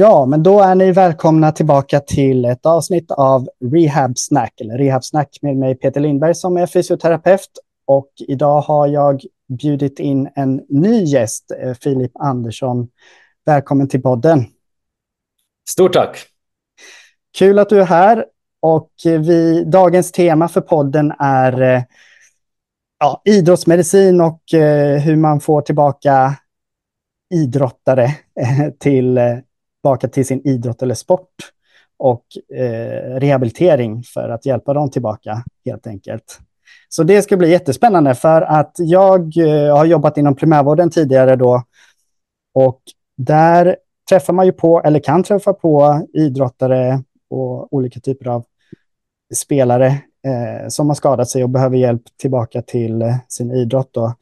Ja, men då är ni välkomna tillbaka till ett avsnitt av Rehab Snack, eller Rehab Snack med mig Peter Lindberg som är fysioterapeut. Och idag har jag bjudit in en ny gäst, eh, Filip Andersson. Välkommen till podden. Stort tack. Kul att du är här. Och vi, dagens tema för podden är eh, ja, idrottsmedicin och eh, hur man får tillbaka idrottare till tillbaka till sin idrott eller sport och eh, rehabilitering för att hjälpa dem tillbaka helt enkelt. Så det ska bli jättespännande för att jag eh, har jobbat inom primärvården tidigare då och där träffar man ju på, eller kan träffa på idrottare och olika typer av spelare eh, som har skadat sig och behöver hjälp tillbaka till eh, sin idrott. Då.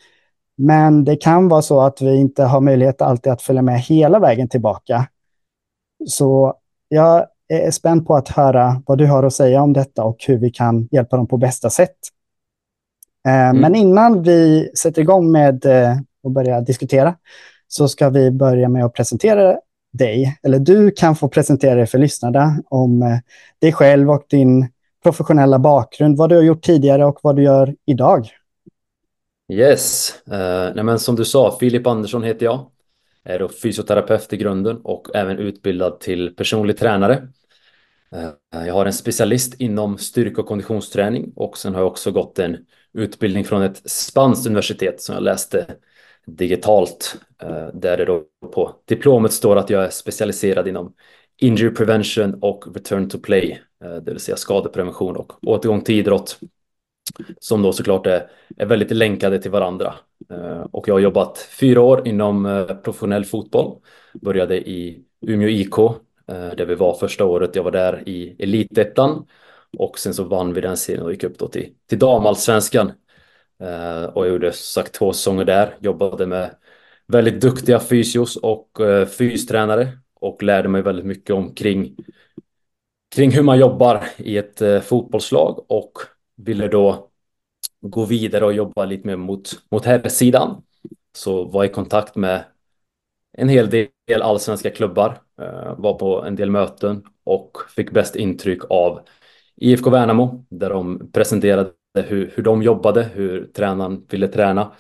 Men det kan vara så att vi inte har möjlighet alltid att följa med hela vägen tillbaka. Så jag är spänd på att höra vad du har att säga om detta och hur vi kan hjälpa dem på bästa sätt. Eh, mm. Men innan vi sätter igång med att eh, börja diskutera så ska vi börja med att presentera dig, eller du kan få presentera dig för lyssnarna om eh, dig själv och din professionella bakgrund, vad du har gjort tidigare och vad du gör idag. Yes, uh, nej som du sa, Filip Andersson heter jag är då fysioterapeut i grunden och även utbildad till personlig tränare. Eh, jag har en specialist inom styrka och konditionsträning och sen har jag också gått en utbildning från ett spanskt universitet som jag läste digitalt eh, där det då på diplomet står att jag är specialiserad inom injury prevention och return to play, eh, det vill säga skadeprevention och återgång till idrott som då såklart är, är väldigt länkade till varandra. Eh, och jag har jobbat fyra år inom eh, professionell fotboll. Började i Umeå IK, eh, där vi var första året. Jag var där i elitettan och sen så vann vi den serien och gick upp då till, till damallsvenskan. Eh, och jag gjorde sagt två säsonger där, jobbade med väldigt duktiga fysios och eh, fystränare och lärde mig väldigt mycket omkring kring hur man jobbar i ett eh, fotbollslag och ville då gå vidare och jobba lite mer mot, mot herrsidan. Så var i kontakt med en hel del allsvenska klubbar, eh, var på en del möten och fick bäst intryck av IFK Värnamo där de presenterade hur, hur de jobbade, hur tränaren ville träna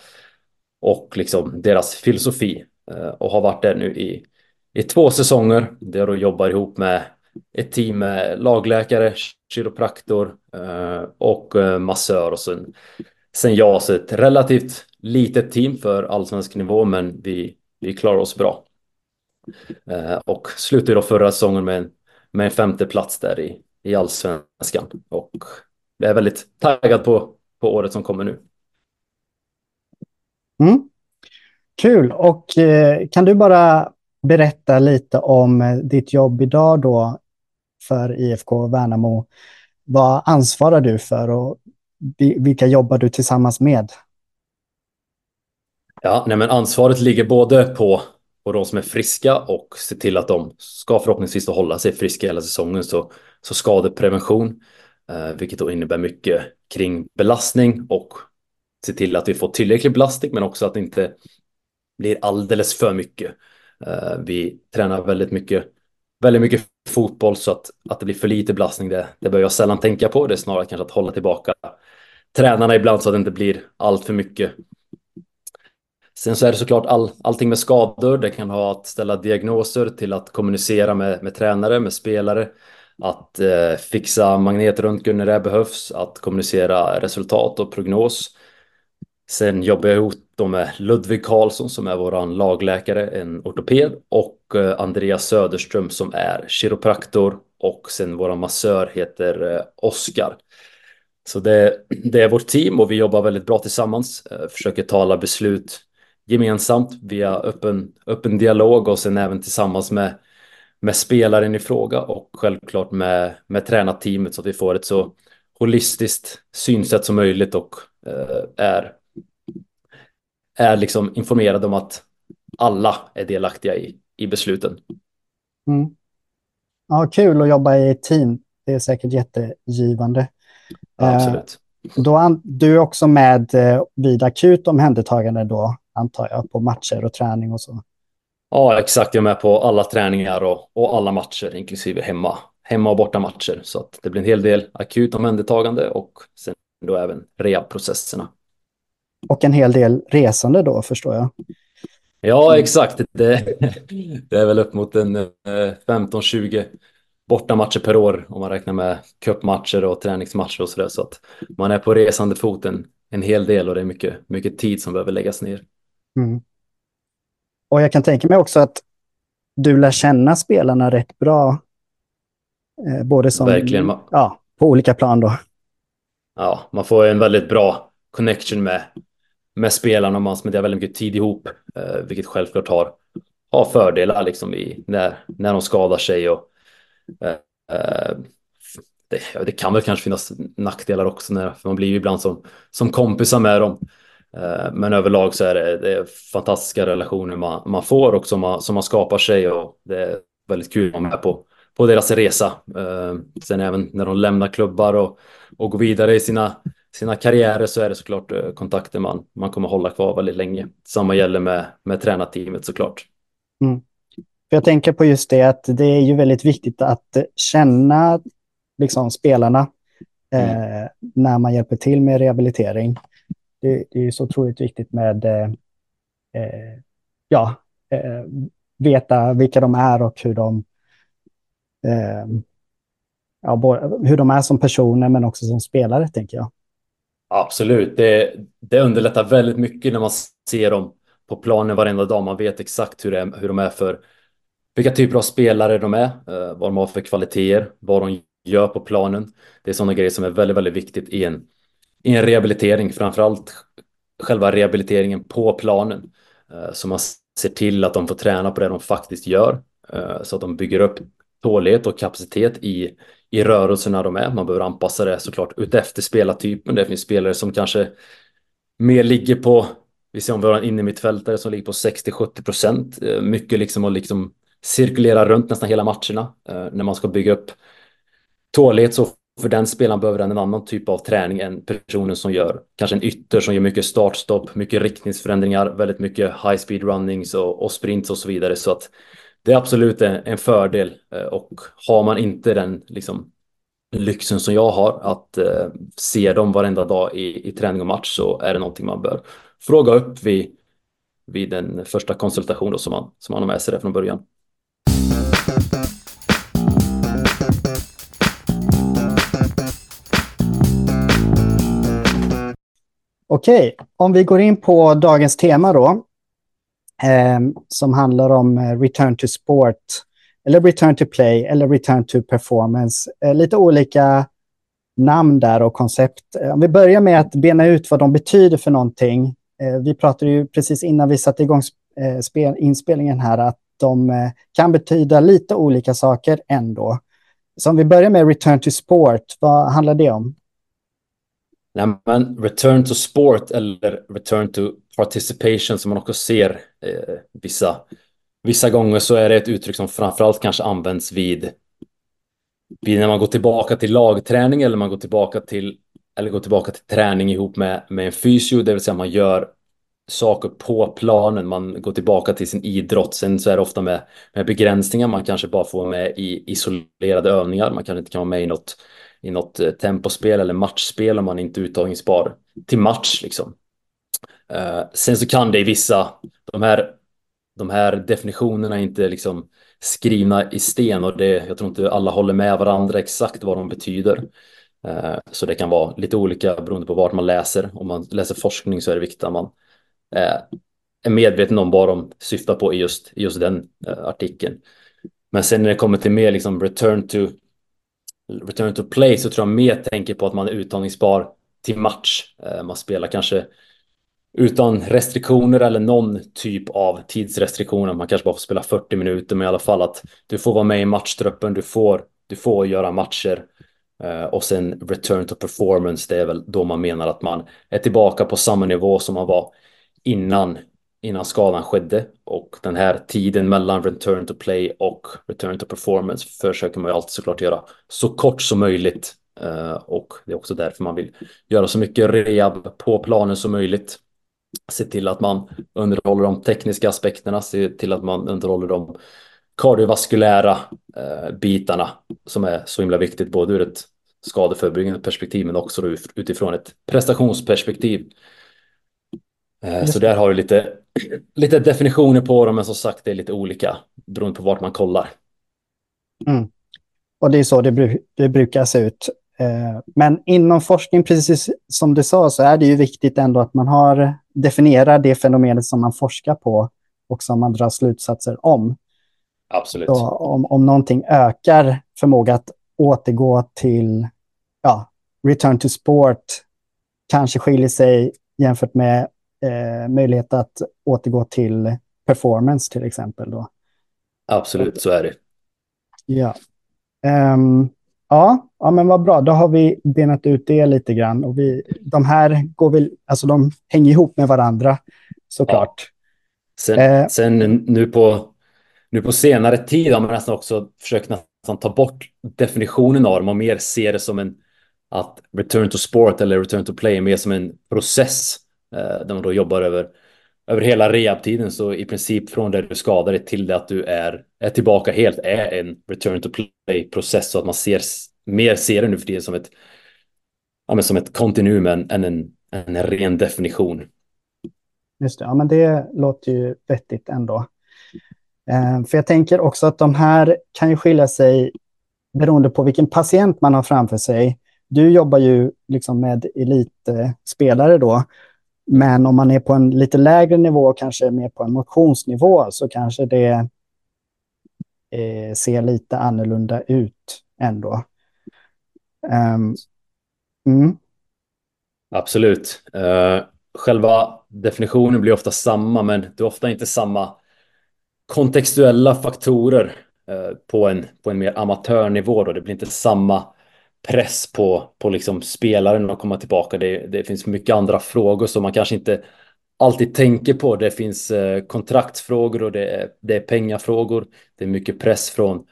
och liksom deras filosofi eh, och har varit där nu i, i två säsonger där de jobbar ihop med ett team med lagläkare, kiropraktor eh, och eh, massör och sen, sen jag, så ett relativt litet team för allsvensk nivå, men vi, vi klarar oss bra. Eh, och slutade då förra säsongen med en, med en femte plats där i, i allsvenskan och jag är väldigt taggad på, på året som kommer nu. Mm. Kul. Och eh, kan du bara berätta lite om ditt jobb idag då för IFK Värnamo. Vad ansvarar du för och vilka jobbar du tillsammans med? Ja, nej men ansvaret ligger både på, på de som är friska och se till att de ska förhoppningsvis hålla sig friska hela säsongen. Så, så skadeprevention, eh, vilket då innebär mycket kring belastning och se till att vi får tillräcklig belastning men också att det inte blir alldeles för mycket. Eh, vi tränar väldigt mycket, väldigt mycket fotboll så att, att det blir för lite belastning det, det bör jag sällan tänka på. Det är snarare kanske att hålla tillbaka tränarna ibland så att det inte blir allt för mycket. Sen så är det såklart all, allting med skador. Det kan ha att ställa diagnoser till att kommunicera med, med tränare, med spelare, att eh, fixa magnetröntgen när det behövs, att kommunicera resultat och prognos. Sen jobbar jag ihop då med Ludvig Karlsson som är våran lagläkare, en ortoped och eh, Andreas Söderström som är kiropraktor och sen våran massör heter eh, Oskar. Så det, det, är vårt team och vi jobbar väldigt bra tillsammans, eh, försöker ta alla beslut gemensamt via öppen, öppen dialog och sen även tillsammans med, med spelaren i fråga och självklart med, med tränarteamet så att vi får ett så holistiskt synsätt som möjligt och eh, är är liksom informerad om att alla är delaktiga i, i besluten. Mm. Ja, kul att jobba i ett team. Det är säkert jättegivande. Ja, absolut. Eh, då, du är också med eh, vid akut omhändertagande då, antar jag, på matcher och träning och så? Ja, exakt. Jag är med på alla träningar och, och alla matcher, inklusive hemma, hemma och borta matcher. Så att det blir en hel del akut omhändertagande och sen då även rehabprocesserna. Och en hel del resande då, förstår jag. Ja, exakt. Det, det är väl upp mot en 15-20 eh, bortamatcher per år om man räknar med cupmatcher och träningsmatcher och sådär. Så att man är på resande foten en hel del och det är mycket, mycket tid som behöver läggas ner. Mm. Och jag kan tänka mig också att du lär känna spelarna rätt bra. Eh, både som, Verkligen. Ja, på olika plan då. Ja, man får en väldigt bra connection med, med spelarna och man spenderar väldigt mycket tid ihop, eh, vilket självklart har, har fördelar liksom i, när, när de skadar sig och eh, eh det, det, kan väl kanske finnas nackdelar också, när, för man blir ju ibland som, som kompisar med dem. Eh, men överlag så är det, det är fantastiska relationer man, man får och som man, som man skapar sig och det är väldigt kul att vara med på, på deras resa. Eh, sen även när de lämnar klubbar och, och går vidare i sina, sina karriärer så är det såklart eh, kontakter man, man kommer hålla kvar väldigt länge. Samma gäller med, med tränarteamet såklart. Mm. Jag tänker på just det att det är ju väldigt viktigt att känna liksom, spelarna mm. eh, när man hjälper till med rehabilitering det, det är så otroligt viktigt med eh, eh, ja, eh, veta vilka de är och hur de, eh, ja, hur de är som personer men också som spelare, tänker jag. Absolut, det, det underlättar väldigt mycket när man ser dem på planen varenda dag. Man vet exakt hur, är, hur de är för vilka typer av spelare de är, eh, vad de har för kvaliteter, vad de gör på planen. Det är sådana grejer som är väldigt, väldigt viktigt i en i en rehabilitering, framförallt själva rehabiliteringen på planen. Eh, så man ser till att de får träna på det de faktiskt gör. Eh, så att de bygger upp tålighet och kapacitet i, i rörelserna de är. Man behöver anpassa det såklart utefter spelartypen. Det finns spelare som kanske mer ligger på, vi ser om vi har en innermittfältare som ligger på 60-70 procent. Eh, mycket liksom att liksom cirkulera runt nästan hela matcherna. Eh, när man ska bygga upp tålighet så för den spelaren behöver den en annan typ av träning än personen som gör kanske en ytter som gör mycket startstopp, mycket riktningsförändringar, väldigt mycket high speed runnings och, och sprints och så vidare. Så att det är absolut en, en fördel eh, och har man inte den liksom lyxen som jag har att eh, se dem varenda dag i, i träning och match så är det någonting man bör fråga upp vid, vid den första konsultation som man, som man har med sig där från början. Okej, om vi går in på dagens tema då, Ehm, som handlar om eh, return to sport, eller return to play, eller return to performance. Eh, lite olika namn där och koncept. Eh, om vi börjar med att bena ut vad de betyder för någonting. Eh, vi pratade ju precis innan vi satte igång eh, inspelningen här att de eh, kan betyda lite olika saker ändå. Så om vi börjar med return to sport, vad handlar det om? Nej, men return to sport eller return to participation som man också ser eh, vissa, vissa gånger så är det ett uttryck som framförallt kanske används vid, vid när man går tillbaka till lagträning eller man går tillbaka till eller går tillbaka till träning ihop med, med en fysio, det vill säga man gör saker på planen, man går tillbaka till sin idrott. Sen så är det ofta med, med begränsningar, man kanske bara får med i isolerade övningar, man kanske inte kan vara med i något i något eh, tempospel eller matchspel om man inte är uttagningsbar till match liksom. Eh, sen så kan det i vissa, de här, de här definitionerna är inte liksom skrivna i sten och det, jag tror inte alla håller med varandra exakt vad de betyder. Eh, så det kan vara lite olika beroende på vart man läser. Om man läser forskning så är det viktigt att man eh, är medveten om vad de syftar på i just, just den artikeln. Men sen när det kommer till mer liksom return to return to play så tror jag mer tänker på att man är uttagningsbar till match. Man spelar kanske utan restriktioner eller någon typ av tidsrestriktioner. Man kanske bara får spela 40 minuter, men i alla fall att du får vara med i matchtruppen, du får, du får göra matcher. Eh, och sen return to performance, det är väl då man menar att man är tillbaka på samma nivå som man var innan innan skadan skedde och den här tiden mellan return to play och return to performance försöker man ju alltid såklart göra så kort som möjligt eh, och det är också därför man vill göra så mycket rehab på planen som möjligt se till att man underhåller de tekniska aspekterna, se till att man underhåller de kardiovaskulära eh, bitarna som är så himla viktigt både ur ett skadeförebyggande perspektiv men också utifrån ett prestationsperspektiv. Eh, så där har du lite, lite definitioner på dem men som sagt det är lite olika beroende på vart man kollar. Mm. Och det är så det, bru det brukar se ut. Eh, men inom forskning, precis som du sa, så är det ju viktigt ändå att man har definierat det fenomenet som man forskar på och som man drar slutsatser om. Absolut. Så om, om någonting ökar förmåga att återgå till ja, return to sport, kanske skiljer sig jämfört med eh, möjlighet att återgå till performance till exempel. Då. Absolut, så är det. Ja. Um, ja, ja, men vad bra. Då har vi benat ut det lite grann. Och vi, de här går väl, alltså de hänger ihop med varandra såklart. Ja. Sen, eh, sen nu, på, nu på senare tid har man nästan också försökt nästan ta bort definitionen av dem och mer se det som en att return to sport eller return to play är mer som en process eh, där man då jobbar över över hela rehabtiden så i princip från det du skadar dig till det att du är, är tillbaka helt är en return to play process så att man ser mer ser det nu för tiden som ett ja, men som ett kontinuum än, en, en ren definition. Just det, ja men det låter ju vettigt ändå. Eh, för jag tänker också att de här kan ju skilja sig beroende på vilken patient man har framför sig. Du jobbar ju liksom med elitspelare då men om man är på en lite lägre nivå, kanske mer på en motionsnivå, så kanske det eh, ser lite annorlunda ut ändå. Um, mm. Absolut. Uh, själva definitionen blir ofta samma, men det är ofta inte samma kontextuella faktorer uh, på, en, på en mer amatörnivå. Då. Det blir inte samma press på, på liksom spelaren att komma tillbaka. Det, det finns mycket andra frågor som man kanske inte alltid tänker på. Det finns eh, kontraktsfrågor och det är, det är pengafrågor. Det är mycket press från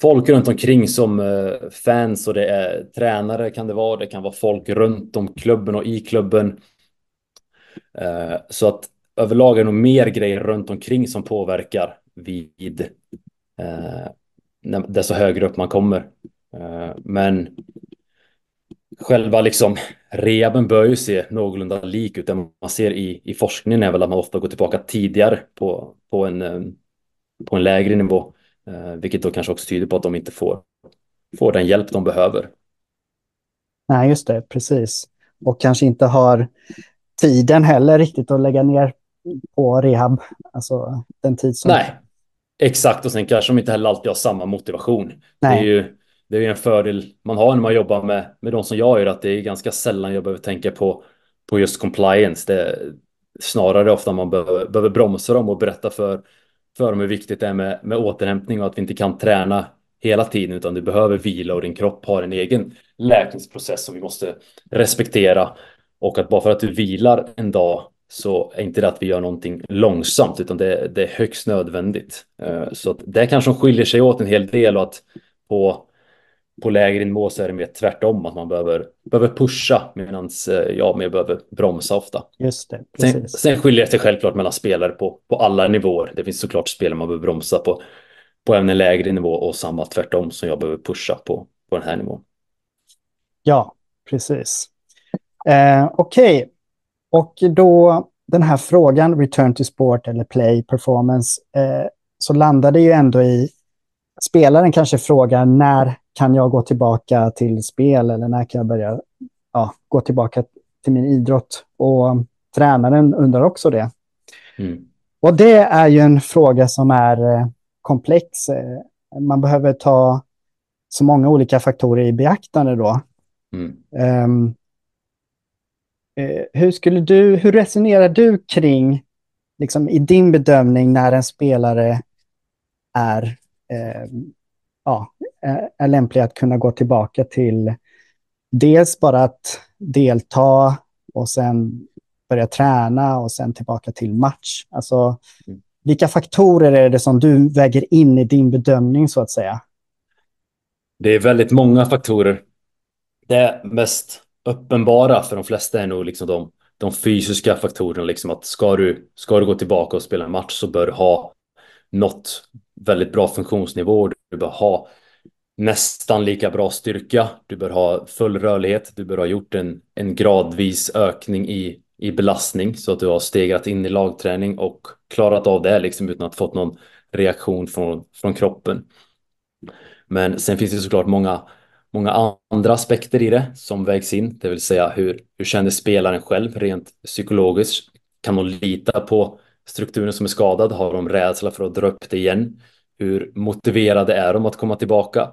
folk runt omkring som eh, fans och det är tränare kan det vara. Det kan vara folk runt om klubben och i klubben. Eh, så att överlag är det nog mer grejer runt omkring som påverkar vid eh, desto högre upp man kommer. Eh, men själva liksom rehaben bör ju se någorlunda lik ut. Det man ser i, i forskningen är väl att man ofta går tillbaka tidigare på, på, en, eh, på en lägre nivå. Eh, vilket då kanske också tyder på att de inte får, får den hjälp de behöver. Nej, just det, precis. Och kanske inte har tiden heller riktigt att lägga ner på rehab. Alltså den tid som... Nej, exakt. Och sen kanske de inte heller alltid har samma motivation. Nej. Det är ju det är en fördel man har när man jobbar med, med de som jag gör, att det är ganska sällan jag behöver tänka på, på just compliance. Det är snarare ofta man behöver, behöver bromsa dem och berätta för, för dem hur viktigt det är med, med återhämtning och att vi inte kan träna hela tiden utan du behöver vila och din kropp har en egen läkningsprocess som vi måste respektera och att bara för att du vilar en dag så är inte det att vi gör någonting långsamt utan det, det är högst nödvändigt. Eh, så att det kanske skiljer sig åt en hel del och att på på lägre nivå så är det mer tvärtom, att man behöver, behöver pusha medan eh, jag mer behöver bromsa ofta. Just det, Sen, sen skiljer det sig självklart mellan spelare på, på alla nivåer. Det finns såklart spelare man behöver bromsa på, på även en lägre nivå och samma tvärtom som jag behöver pusha på, på den här nivån. Ja, precis. Eh, Okej, okay. och då den här frågan, return to sport eller play performance, eh, så landar det ju ändå i spelaren kanske frågar när kan jag gå tillbaka till spel eller när kan jag börja ja, gå tillbaka till min idrott? Och tränaren undrar också det. Mm. Och det är ju en fråga som är eh, komplex. Eh, man behöver ta så många olika faktorer i beaktande då. Mm. Um, hur, skulle du, hur resonerar du kring, liksom, i din bedömning, när en spelare är eh, ja, är lämpliga att kunna gå tillbaka till dels bara att delta och sen börja träna och sen tillbaka till match. Alltså, mm. vilka faktorer är det som du väger in i din bedömning så att säga? Det är väldigt många faktorer. Det mest uppenbara för de flesta är nog liksom de de fysiska faktorerna, liksom att ska du, ska du gå tillbaka och spela en match så bör du ha nått väldigt bra funktionsnivå. Du bör ha nästan lika bra styrka. Du bör ha full rörlighet. Du bör ha gjort en, en gradvis ökning i, i belastning så att du har stegrat in i lagträning och klarat av det liksom utan att fått någon reaktion från, från kroppen. Men sen finns det såklart många, många andra aspekter i det som vägs in, det vill säga hur, hur känner spelaren själv rent psykologiskt? Kan de lita på strukturen som är skadad? Har de rädsla för att dra upp det igen? Hur motiverade är de att komma tillbaka?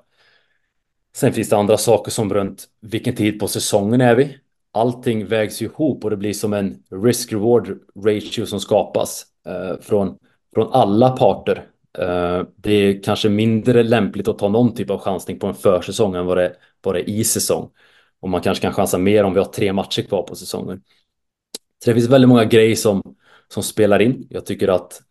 Sen finns det andra saker som runt vilken tid på säsongen är vi? Allting vägs ju ihop och det blir som en risk-reward ratio som skapas eh, från, från alla parter. Eh, det är kanske mindre lämpligt att ta någon typ av chansning på en försäsong än vad det, vad det är i säsong. Och man kanske kan chansa mer om vi har tre matcher kvar på säsongen. Så det finns väldigt många grejer som, som spelar in. Jag tycker att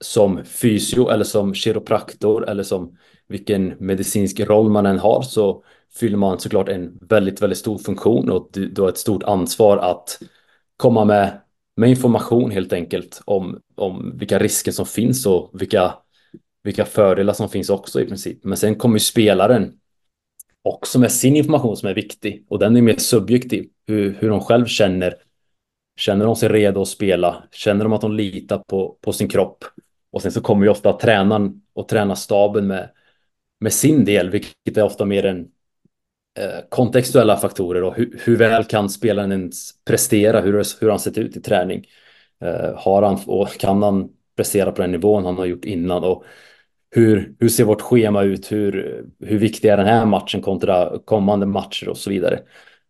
som fysio eller som kiropraktor eller som vilken medicinsk roll man än har så fyller man såklart en väldigt, väldigt stor funktion och du, har ett stort ansvar att komma med, med information helt enkelt om, om vilka risker som finns och vilka, vilka fördelar som finns också i princip. Men sen kommer ju spelaren också med sin information som är viktig och den är mer subjektiv. Hur, hur de själv känner. Känner de sig redo att spela? Känner de att de litar på, på sin kropp? Och sen så kommer ju ofta tränaren och tränarstaben med, med sin del, vilket är ofta mer en eh, kontextuella faktorer och hur, hur, väl kan spelaren ens prestera, hur, hur han sett ut i träning. Eh, har han och kan han prestera på den nivån han har gjort innan och hur, hur ser vårt schema ut, hur, hur viktig är den här matchen kontra kommande matcher och så vidare.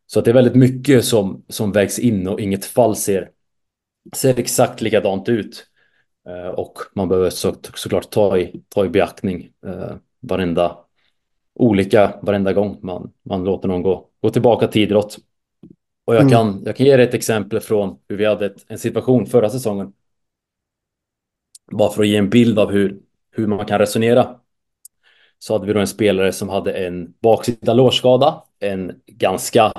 Så att det är väldigt mycket som, som vägs in och inget fall ser, ser exakt likadant ut. Eh, och man behöver så, såklart ta i, ta i beaktning eh, varenda olika varenda gång man, man låter någon gå, gå tillbaka till idrott. Och jag, mm. kan, jag kan ge dig ett exempel från hur vi hade ett, en situation förra säsongen. Bara för att ge en bild av hur, hur man kan resonera. Så hade vi då en spelare som hade en baksida lårskada, en ganska,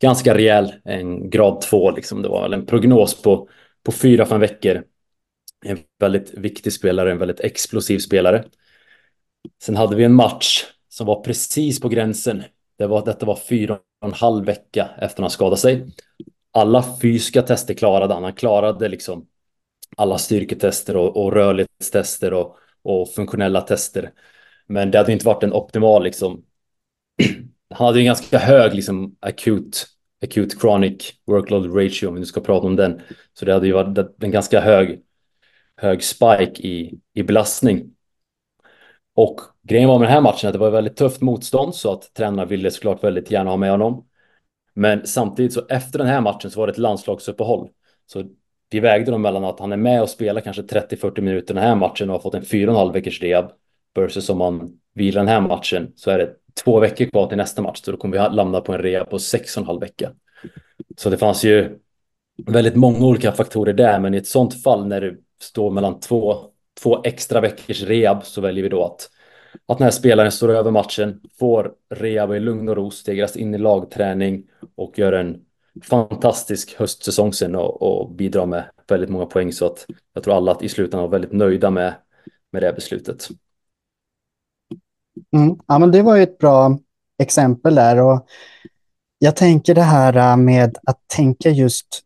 ganska rejäl, en grad 2 liksom. Det var en prognos på, på fyra, fem veckor. En väldigt viktig spelare, en väldigt explosiv spelare. Sen hade vi en match som var precis på gränsen. Det var, detta var fyra och en halv vecka efter han skadade sig. Alla fysiska tester klarade han. Han klarade liksom alla styrketester och, och rörlighetstester och, och funktionella tester. Men det hade inte varit en optimal liksom. Han hade en ganska hög liksom akut, acute chronic workload ratio om vi nu ska prata om den. Så det hade ju varit en ganska hög, hög spike i, i belastning. Och grejen var med den här matchen att det var väldigt tufft motstånd så att tränarna ville såklart väldigt gärna ha med honom. Men samtidigt så efter den här matchen så var det ett landslagsuppehåll. Så vi vägde dem mellan att han är med och spelar kanske 30-40 minuter den här matchen och har fått en 4,5 veckors rehab versus om man vilar den här matchen så är det två veckor kvar till nästa match så då kommer vi landa på en rehab på 6,5 vecka. Så det fanns ju väldigt många olika faktorer där men i ett sånt fall när du står mellan två två extra veckors rehab så väljer vi då att, att den här spelaren står över matchen, får rehab i lugn och ro, stegras in i lagträning och gör en fantastisk höstsäsong sen och, och bidrar med väldigt många poäng så att jag tror alla att i slutändan var väldigt nöjda med, med det beslutet. Mm, ja, men det var ju ett bra exempel där och jag tänker det här äh, med att tänka just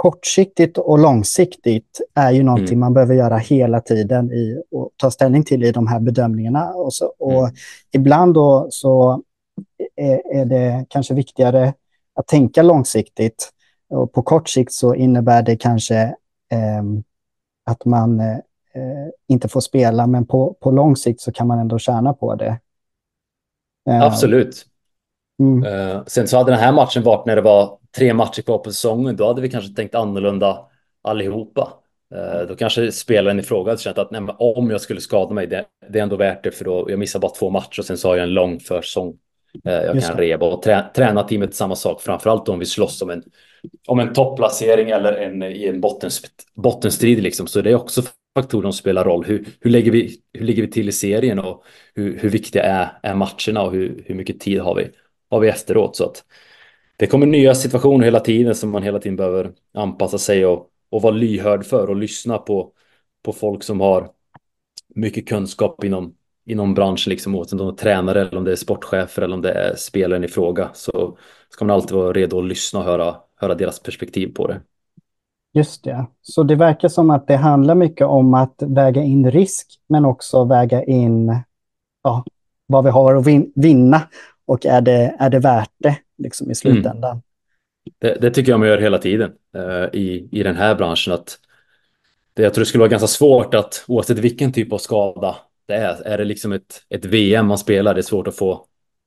kortsiktigt och långsiktigt är ju någonting mm. man behöver göra hela tiden i, och ta ställning till i de här bedömningarna. Och, så, och mm. Ibland då så är, är, det kanske viktigare att tänka långsiktigt. Och på kort sikt så innebär det kanske eh, att man eh, inte får spela, men på, på lång sikt så kan man ändå tjäna på det. Eh, Absolut. Mm. Uh, sen så hade den här matchen varit när det var tre matcher kvar på säsongen, då hade vi kanske tänkt annorlunda allihopa. Uh, då kanske spelaren i fråga hade känt att nej, om jag skulle skada mig, det, det, är ändå värt det för då jag missar bara två matcher och sen så har jag en lång försäsong. Uh, jag Just kan det. reba och trä, träna teamet samma sak, framförallt om vi slåss om en, om en topplacering eller en, i en bottens, bottenstrid liksom. Så det är också faktorer som spelar roll. Hur, hur, lägger, vi, hur ligger vi till i serien och hur, hur viktiga är, är matcherna och hur, hur mycket tid har vi? har vi efteråt. Så att det kommer nya situationer hela tiden som man hela tiden behöver anpassa sig och, och vara lyhörd för och lyssna på, på folk som har mycket kunskap inom, inom branschen, liksom, oavsett om de är tränare eller om det är sportchefer eller om det är spelaren i fråga. Så ska man alltid vara redo att lyssna och höra, höra deras perspektiv på det. Just det. Så det verkar som att det handlar mycket om att väga in risk, men också väga in ja, vad vi har att vinna och är det, är det värt det liksom, i slutändan. Mm. Det, det, tycker jag man gör hela tiden uh, i, i den här branschen. Att det, jag tror det skulle vara ganska svårt att oavsett vilken typ av skada det är, är det liksom ett, ett VM man spelar, det är svårt att få,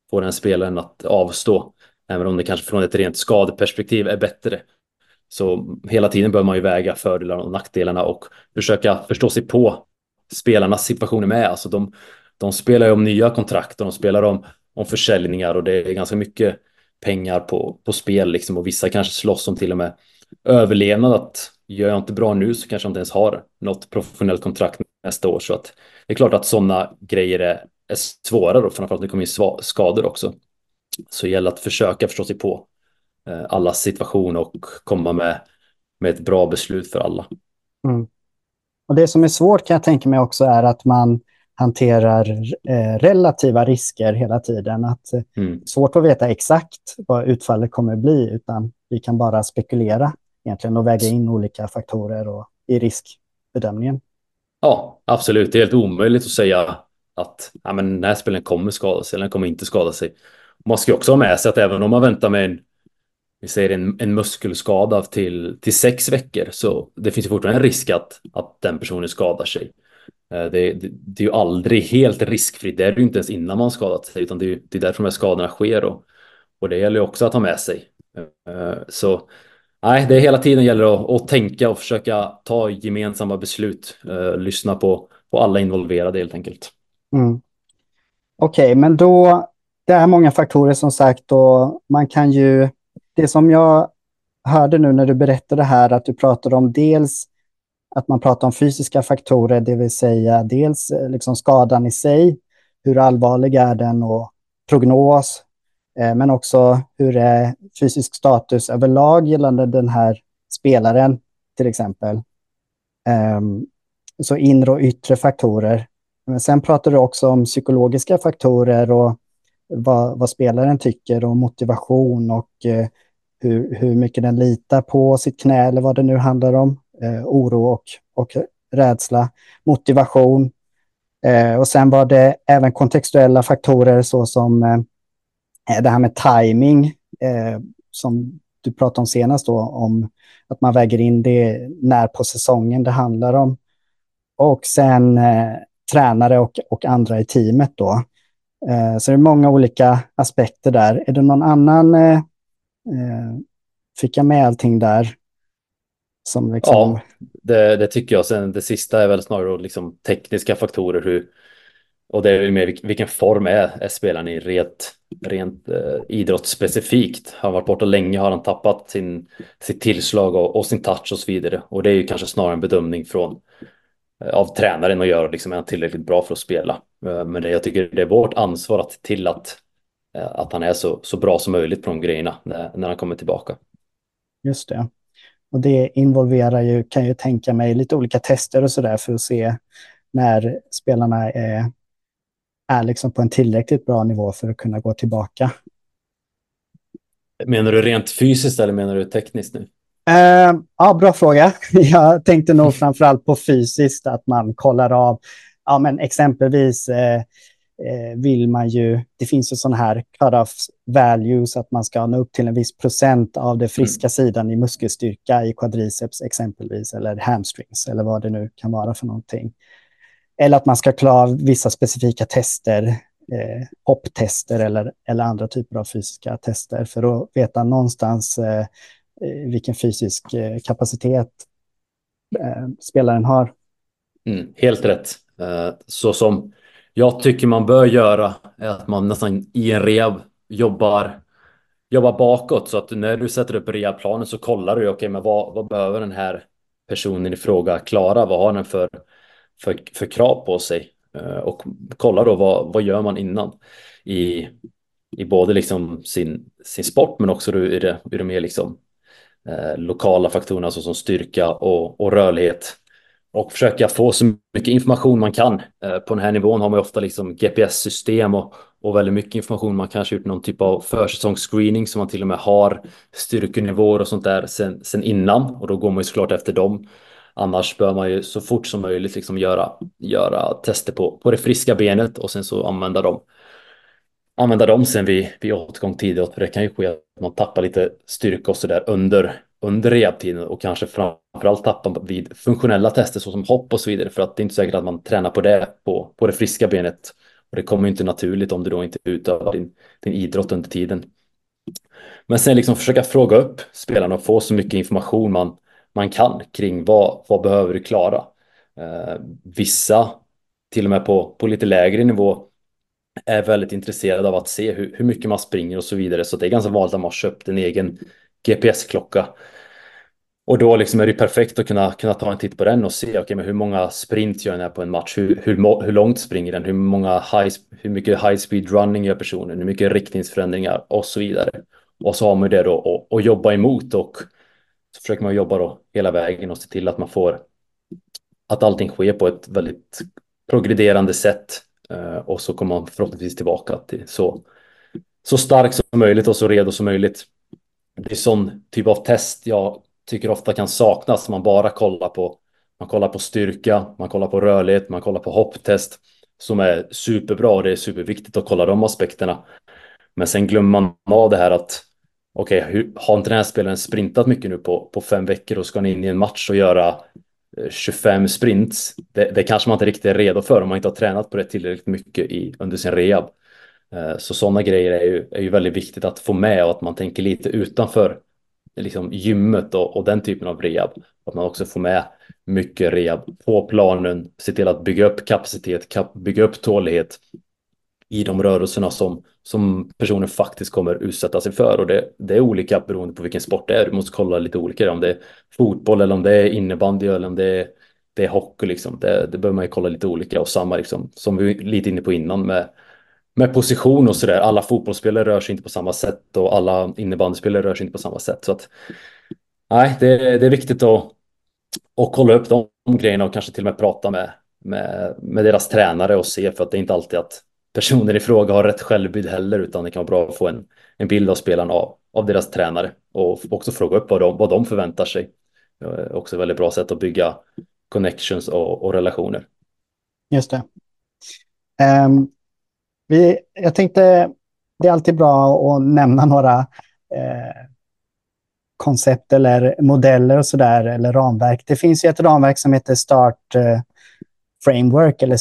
få den spelaren att avstå. Även om det kanske från ett rent skadeperspektiv är bättre. Så hela tiden bör man ju väga fördelarna och nackdelarna och försöka förstå sig på spelarnas situationer med. Alltså de, de spelar ju om nya kontrakt och de spelar om, om försäljningar och det är ganska mycket pengar på, på spel liksom och vissa kanske slåss om till och med överlevnad att gör jag inte bra nu så kanske jag inte ens har något professionellt kontrakt nästa år så att det är klart att sådana grejer är, är svåra då framförallt när det kommer in skador också. Så det gäller att försöka förstå sig på eh, alla situationer och komma med, med ett bra beslut för alla. Mm. Och Det som är svårt kan jag tänka mig också är att man hanterar eh, relativa risker hela tiden. Att, eh, mm. Svårt att veta exakt vad utfallet kommer bli, utan vi kan bara spekulera egentligen och väga in olika faktorer och, i riskbedömningen. Ja, absolut. Det är helt omöjligt att säga att ja, men den här spelaren kommer skada sig eller den kommer inte skada sig. Man ska också ha med sig att även om man väntar med en, vi säger en, en muskelskada till, till sex veckor så det finns ju fortfarande en risk att, att den personen skadar sig. Eh, det, det, det, är ju aldrig helt riskfritt, det är det ju inte ens innan man skadat sig, utan det är, det är därför de här skadorna sker och, och det gäller ju också att ha med sig. Eh, så nej, det är hela tiden gäller att, att tänka och försöka ta gemensamma beslut, eh, lyssna på, på alla involverade helt enkelt. Mm. Okej, okay, men då, det är många faktorer som sagt och man kan ju, det som jag hörde nu när du berättade här, att du pratade om dels att man pratar om fysiska faktorer, det vill säga dels eh, liksom skadan i sig, hur allvarlig är den och prognos, eh, men också hur är fysisk status överlag gällande den här spelaren, till exempel. Ehm, så inre och yttre faktorer. Men sen pratar du också om psykologiska faktorer och vad, vad spelaren tycker och motivation och eh, hur, hur mycket den litar på sitt knä eller vad det nu handlar om eh, oro och, och rädsla, motivation. Eh, och sen var det även kontextuella faktorer såsom eh, det här med timing eh, som du pratade om senast då, om att man väger in det när på säsongen det handlar om. Och sen eh, tränare och, och andra i teamet då. Eh, så det är många olika aspekter där. Är det någon annan, eh, eh fick jag med allting där? Som liksom... Ja, det, det, tycker jag. Sen det sista är väl snarare liksom tekniska faktorer. Hur, och det är mer vilken form är, är spelaren i rent, rent eh, idrottsspecifikt. Har han varit borta länge har han tappat sin, sitt tillslag och, och, sin touch och så vidare. Och det är ju kanske snarare en bedömning från eh, av tränaren att göra, liksom är han tillräckligt bra för att spela. Eh, men det, jag tycker det är vårt ansvar att till att, eh, att han är så, så bra som möjligt på de grejerna när, när han kommer tillbaka. Just det. Och det involverar ju, kan jag tänka mig, lite olika tester och sådär för att se när spelarna är, är liksom på en tillräckligt bra nivå för att kunna gå tillbaka. Menar du rent fysiskt eller menar du tekniskt nu? Uh, ja, bra fråga. Jag tänkte nog framförallt på fysiskt, att man kollar av, ja men exempelvis eh, vill man ju, det finns ju sådana här cut-off values, att man ska nå upp till en viss procent av det friska mm. sidan i muskelstyrka i quadriceps exempelvis, eller hamstrings, eller vad det nu kan vara för någonting. Eller att man ska klara vissa specifika tester, eh, hopptester eller, eller andra typer av fysiska tester för att veta någonstans eh, eh vilken fysisk eh, kapacitet eh, spelaren har. Mm, helt rätt. Uh, så som jag tycker man bör göra är att man nästan i en rehab jobbar, jobbar bakåt så att när du sätter upp rehabplanen så kollar du okej, okay, men vad, vad behöver den här personen i fråga klara? Vad har den för, för, för krav på sig? Eh, och kolla då vad, vad gör man innan i, i både liksom sin, sin sport men också i det, i det mer liksom, eh, lokala faktorerna såsom styrka och, och rörlighet. Och försöka få så mycket information man kan. Eh, på den här nivån har man ofta liksom GPS-system och, och väldigt mycket information. Man kanske gjort någon typ av försäsongsscreening som man till och med har styrkenivåer och sånt där sen, sen innan. Och då går man ju såklart efter dem. Annars bör man ju så fort som möjligt liksom göra, göra tester på, på det friska benet och sen så använda dem använda dem sen vid, vid återgång tidigt. För det kan ju ske att man tappar lite styrka och så där under, under rehabtiden och kanske framförallt tappa vid funktionella tester såsom hopp och så vidare. För att det är inte säkert att man tränar på det på, på det friska benet. Och det kommer ju inte naturligt om du då inte utövar din, din idrott under tiden. Men sen liksom försöka fråga upp spelarna och få så mycket information man, man kan kring vad, vad behöver du klara. Eh, vissa, till och med på, på lite lägre nivå, är väldigt intresserade av att se hur, hur mycket man springer och så vidare. Så det är ganska vanligt att man har köpt en egen GPS-klocka. Och då liksom är det perfekt att kunna, kunna ta en titt på den och se okay, men hur många sprint gör den här på en match, hur, hur, hur långt springer den, hur, många high, hur mycket high speed running gör personen, hur mycket riktningsförändringar och så vidare. Och så har man det då att, jobba emot och så försöker man jobba då hela vägen och se till att man får att allting sker på ett väldigt progrederande sätt eh, och så kommer man förhoppningsvis tillbaka till så, så stark som möjligt och så redo som möjligt. Det är sån typ av test jag tycker ofta kan saknas. Man bara kollar på, man kollar på styrka, man kollar på rörlighet, man kollar på hopptest som är superbra och det är superviktigt att kolla de aspekterna. Men sen glömmer man av det här att okej, okay, har inte den här spelaren sprintat mycket nu på, på fem veckor och ska han in i en match och göra eh, 25 sprints, det, det, kanske man inte riktigt är redo för om man inte har tränat på det tillräckligt mycket i, under sin rehab. Eh, så sådana grejer är ju, är ju väldigt viktigt att få med och att man tänker lite utanför liksom gymmet och, och den typen av rehab. Att man också får med mycket rehab på planen, se till att bygga upp kapacitet, bygga upp tålighet i de rörelserna som, som personen faktiskt kommer utsätta sig för. Och det, det är olika beroende på vilken sport det är. Du måste kolla lite olika om det är fotboll eller om det är innebandy eller om det är, det är hockey. Liksom. Det, det behöver man ju kolla lite olika och samma liksom, som vi lite inne på innan med, med position och sådär. Alla fotbollsspelare rör sig inte på samma sätt och alla innebandyspelare rör sig inte på samma sätt. Så att, nej, det, det är viktigt att, att kolla upp de grejerna och kanske till och med prata med, med, med deras tränare och se för att det är inte alltid att personen i fråga har rätt självbild heller, utan det kan vara bra att få en, en bild av spelarna av, av deras tränare och också fråga upp vad de, vad de förväntar sig. Också ett väldigt bra sätt att bygga connections och, och relationer. Just det. Um, vi, jag tänkte, det är alltid bra att nämna några eh, koncept eller modeller och sådär, eller ramverk. Det finns ju ett ramverk som heter Start eh, framework eller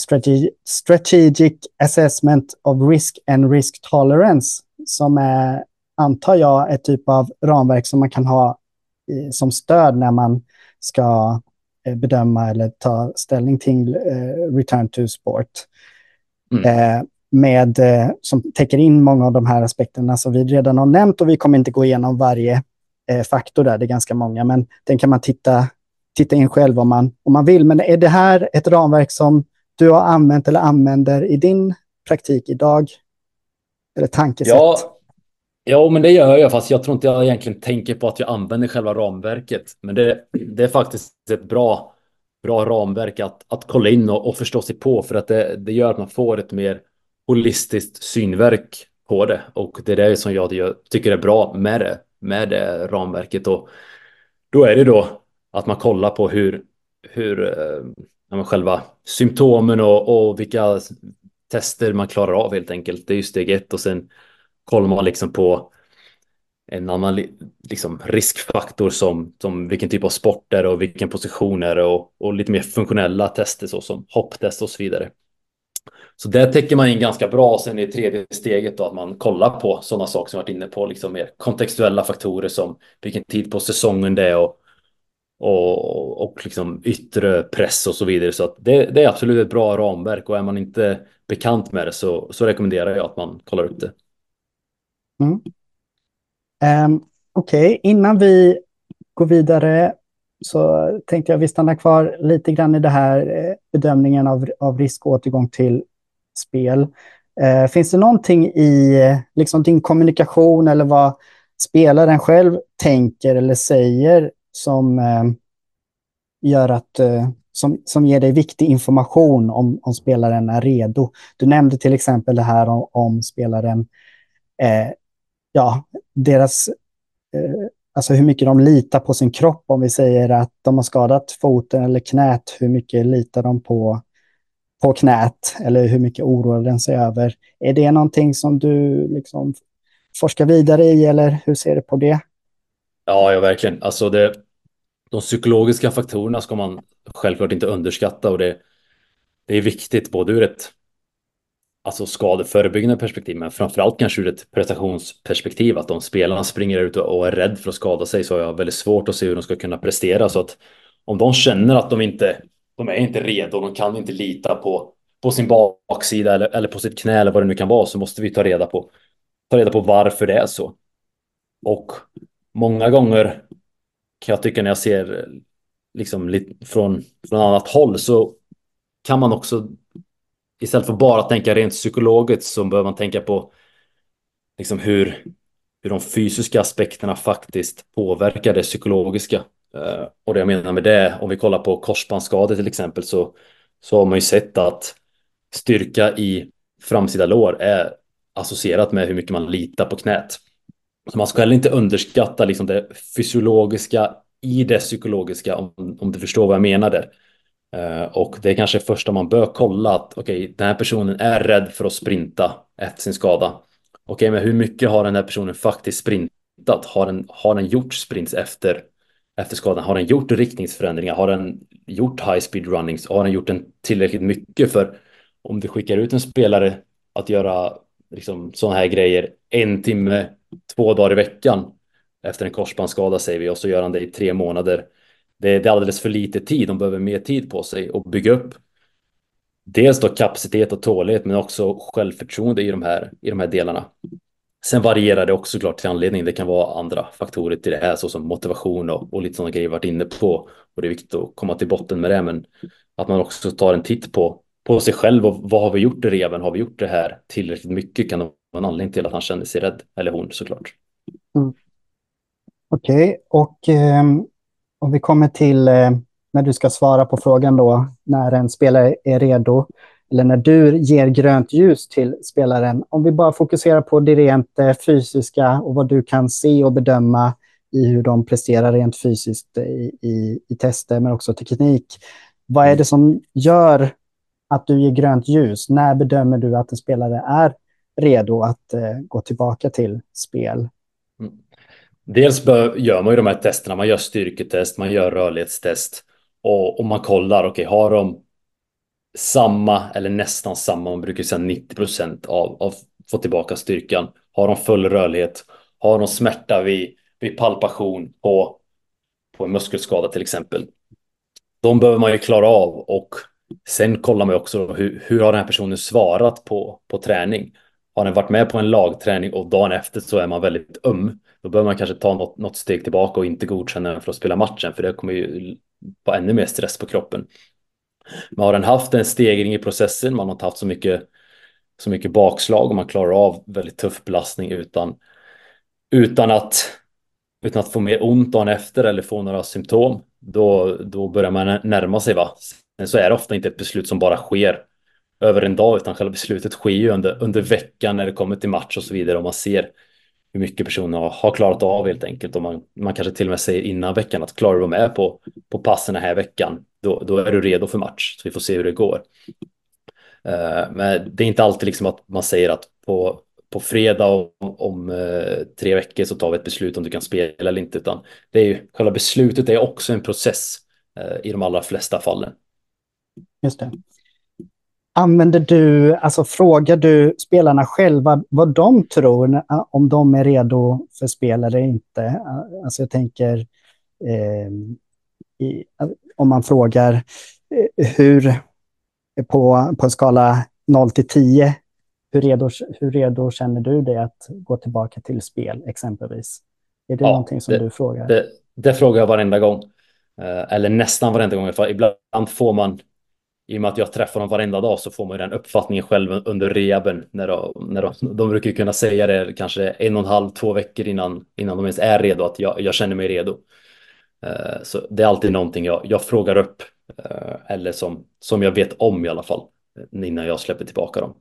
strategic assessment of risk and risk tolerance som är, antar jag, ett typ av ramverk som man kan ha i, som stöd när man ska eh, bedöma eller ta ställning till eh, return to sport. Mm. Med, eh, som täcker in många av de här aspekterna som vi redan har nämnt och vi kommer inte gå igenom varje eh, faktor där, det är ganska många, men den kan man titta titta in själv om man, om man vill. Men är det här ett ramverk som du har använt eller använder i din praktik idag? Eller tankesätt? Ja, ja men det gör jag, fast jag tror inte jag egentligen tänker på att jag använder själva ramverket. Men det, det är faktiskt ett bra, bra ramverk att, att kolla in och, och förstå sig på, för att det, det gör att man får ett mer holistiskt synverk på det. Och det är det som jag tycker är bra med det, med det ramverket. Och då är det då att man kollar på hur, hur eh, men själva symptomen och, och vilka tester man klarar av helt enkelt. Det är ju steg ett och sen kollar man liksom på en annan liksom, riskfaktor som, som vilken typ av sport det är och vilken position är det och, och lite mer funktionella tester så som hopptest och så vidare. Så där täcker man in ganska bra. Sen i tredje steget då att man kollar på sådana saker som jag varit inne på, liksom mer kontextuella faktorer som vilken tid på säsongen det är och och, och liksom yttre press och så vidare. Så att det, det, är absolut ett bra ramverk och är man inte bekant med det så, så rekommenderar jag att man kollar upp det. Mm. Um, Okej, okay. innan vi går vidare så tänkte jag vi stannar kvar lite grann i det här eh, bedömningen av, av risk och återgång till spel. Eh, finns det någonting i liksom din kommunikation eller vad spelaren själv tänker eller säger som eh, gör att eh, som, som ger dig viktig information om, om spelaren är redo. Du nämnde till exempel det här om, om spelaren, eh, ja, deras, eh, alltså hur mycket de litar på sin kropp. Om vi säger att de har skadat foten eller knät, hur mycket litar de på, på knät? Eller hur mycket oroar den sig över? Är det någonting som du liksom forskar vidare i eller hur ser du på det? Ja, ja verkligen. Alltså det, de psykologiska faktorerna ska man självklart inte underskatta och det, det är viktigt både ur ett alltså skadeförebyggande perspektiv men framförallt kanske ur ett prestationsperspektiv att om spelarna springer ut och är rädd för att skada sig så har jag väldigt svårt att se hur de ska kunna prestera så att om de känner att de inte de är inte redo, de kan inte lita på, på sin baksida eller, eller på sitt knä eller vad det nu kan vara så måste vi ta reda på ta reda på varför det är så. Och många gånger kan jag tycka när jag ser liksom lite från, från annat håll så kan man också istället för bara tänka rent psykologiskt så behöver man tänka på liksom hur, hur de fysiska aspekterna faktiskt påverkar det psykologiska. Eh, och det jag menar med det, om vi kollar på korsbandsskador till exempel så, så har man ju sett att styrka i framsida lår är associerat med hur mycket man litar på knät. Så man ska heller inte underskatta liksom det fysiologiska i det psykologiska om, om du förstår vad jag menade. Uh, och det är kanske första man bör kolla att okej, okay, den här personen är rädd för att sprinta efter sin skada. Okej, okay, men hur mycket har den här personen faktiskt sprintat? Har den, har den gjort sprints efter, efter skadan? Har den gjort riktningsförändringar? Har den gjort high speed runnings? Har den gjort den tillräckligt mycket? För om du skickar ut en spelare att göra liksom sådana här grejer en timme, två dagar i veckan efter en korsbandsskada säger vi och så gör han det i tre månader. Det, det är alldeles för lite tid, de behöver mer tid på sig och bygga upp dels då kapacitet och tålighet men också självförtroende i de här, i de här delarna. Sen varierar det också klart till anledning. Det kan vara andra faktorer till det här såsom motivation och, och lite sådana grejer varit inne på. Och det är viktigt att komma till botten med det. Men att man också tar en titt på på sig själv och vad har vi gjort i reven? Har vi gjort det här tillräckligt mycket? Kan det vara en anledning till att han känner sig rädd? Eller hon såklart. Mm. Okej, okay. och eh, om vi kommer till eh, när du ska svara på frågan då, när en spelare är redo, eller när du ger grönt ljus till spelaren. Om vi bara fokuserar på det rent eh, fysiska och vad du kan se och bedöma i hur de presterar rent fysiskt eh, i, i, i tester, men också teknik. Vad är det som gör att du ger grönt ljus? När bedömer du att en spelare är redo att eh, gå tillbaka till spel? Mm. Dels bör, gör man ju de här testerna, man gör styrketest, man gör rörlighetstest och, och man kollar, okej, okay, har de samma eller nästan samma, man brukar säga 90 procent av, av få tillbaka styrkan. Har de full rörlighet? Har de smärta vid, vid palpation på, på en muskelskada till exempel? De behöver man ju klara av och Sen kollar man också hur, hur har den här personen svarat på, på träning? Har den varit med på en lagträning och dagen efter så är man väldigt öm. Då behöver man kanske ta något, något steg tillbaka och inte godkänna den för att spela matchen. För det kommer ju vara ännu mer stress på kroppen. Men har den haft en stegring i processen, man har inte haft så mycket, så mycket bakslag och man klarar av väldigt tuff belastning utan, utan, att, utan att få mer ont dagen efter eller få några symptom. Då, då börjar man närma sig va? Men så är det ofta inte ett beslut som bara sker över en dag, utan själva beslutet sker ju under, under veckan när det kommer till match och så vidare och man ser hur mycket personer har, har klarat av helt enkelt och man, man kanske till och med säger innan veckan att klarar du att vara med på, på passen den här veckan, då, då är du redo för match. Så vi får se hur det går. Uh, men det är inte alltid liksom att man säger att på, på fredag om, om uh, tre veckor så tar vi ett beslut om du kan spela eller inte, utan det är ju själva beslutet är också en process uh, i de allra flesta fallen. Just det. Använder du, alltså frågar du spelarna själva vad de tror om de är redo för spel eller inte? Alltså jag tänker eh, i, om man frågar eh, hur på, på en skala 0 till 10, hur redo, hur redo känner du dig att gå tillbaka till spel exempelvis? Är det ja, någonting som det, du frågar? Det, det, frågar jag varenda gång. Eh, eller nästan varenda gång. För ibland får man i och med att jag träffar dem varenda dag så får man ju den uppfattningen själv under rehaben. När de, när de, de brukar kunna säga det kanske en och en halv, två veckor innan, innan de ens är redo, att jag, jag känner mig redo. Eh, så det är alltid någonting jag, jag frågar upp, eh, eller som, som jag vet om i alla fall, eh, innan jag släpper tillbaka dem.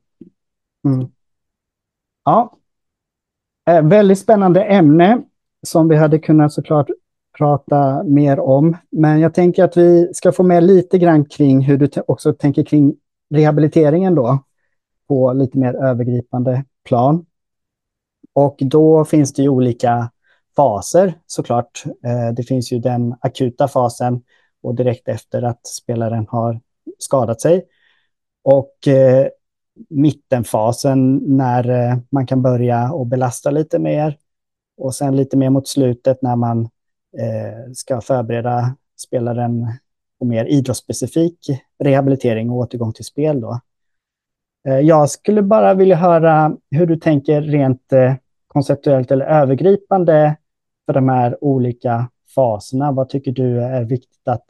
Mm. Ja, eh, väldigt spännande ämne som vi hade kunnat såklart prata mer om. Men jag tänker att vi ska få med lite grann kring hur du också tänker kring rehabiliteringen då på lite mer övergripande plan. Och då finns det ju olika faser såklart. Eh, det finns ju den akuta fasen och direkt efter att spelaren har skadat sig. Och eh, mittenfasen när eh, man kan börja och belasta lite mer. Och sen lite mer mot slutet när man ska förbereda spelaren på mer idrottsspecifik rehabilitering och återgång till spel. Då. Jag skulle bara vilja höra hur du tänker rent konceptuellt eller övergripande för de här olika faserna. Vad tycker du är viktigt att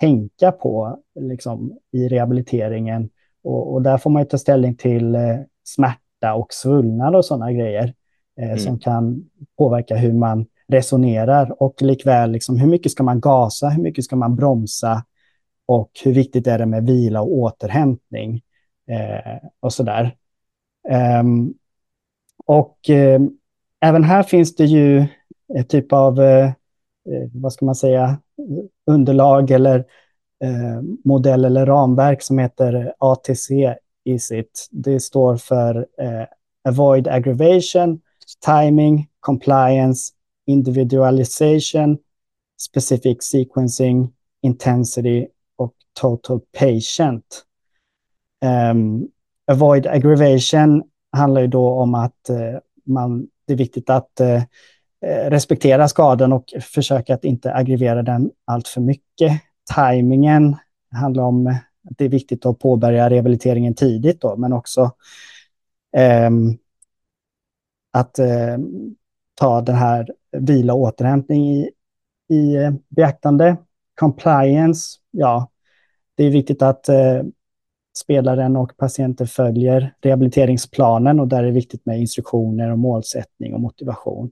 tänka på liksom, i rehabiliteringen? Och, och, där får man ta ställning till eh, smärta och svullnad och sådana grejer eh, mm. som kan påverka hur man resonerar och likväl liksom, hur mycket ska man gasa, hur mycket ska man bromsa och hur viktigt är det med vila och återhämtning eh, och sådär. Um, och eh, även här finns det ju ett typ av, eh, eh, vad ska man säga, underlag eller eh, modell eller ramverk som heter ATC i sitt. Det står för eh, Avoid Aggravation, Timing, Compliance, individualization, specific sequencing, intensity och total patient. Um, avoid aggravation handlar ju då om att uh, man, det är viktigt att uh, Eh, respektera skadan och försöka att inte aggravera den allt för mycket. Timingen handlar om att det är viktigt att påbörja rehabiliteringen tidigt då, men också eh, att eh, ta den här vila och återhämtning i, i eh, beaktande. Compliance, ja, det är viktigt att eh, spelaren och patienten följer rehabiliteringsplanen och där är det viktigt med instruktioner och målsättning och motivation.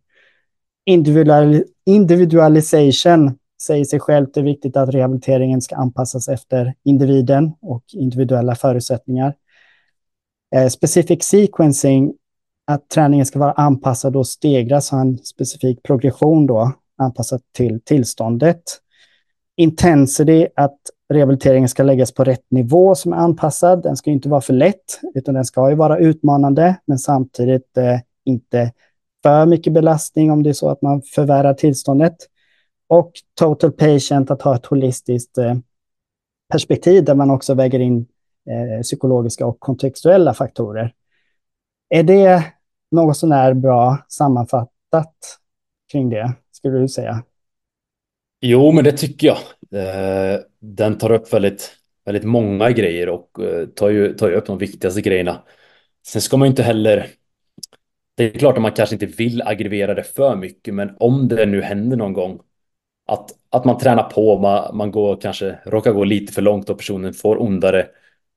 Individual, individualisation säger sig självt, det är viktigt att rehabiliteringen ska anpassas efter individen och individuella förutsättningar. Eh, specific sequencing att träningen ska vara anpassad och stegras, ha en specifik progression då, anpassad till tillståndet. Intensity, att rehabiliteringen ska läggas på rätt nivå som är anpassad. Den ska inte vara för lätt, utan den ska ju vara utmanande, men samtidigt eh, inte för mycket belastning om det är så att man förvärrar tillståndet. Och total patient, att ha ett holistiskt eh, perspektiv där man också väger in eh, psykologiska och kontextuella faktorer. Är det något sånär bra sammanfattat kring det, skulle du säga? Jo, men det tycker jag. Eh, den tar upp väldigt, väldigt många grejer och tar ju, tar ju upp de viktigaste grejerna. Sen ska man ju inte heller... Det är klart att man kanske inte vill aggravera det för mycket, men om det nu händer någon gång att, att man tränar på, man, man går kanske råkar gå lite för långt och personen får ondare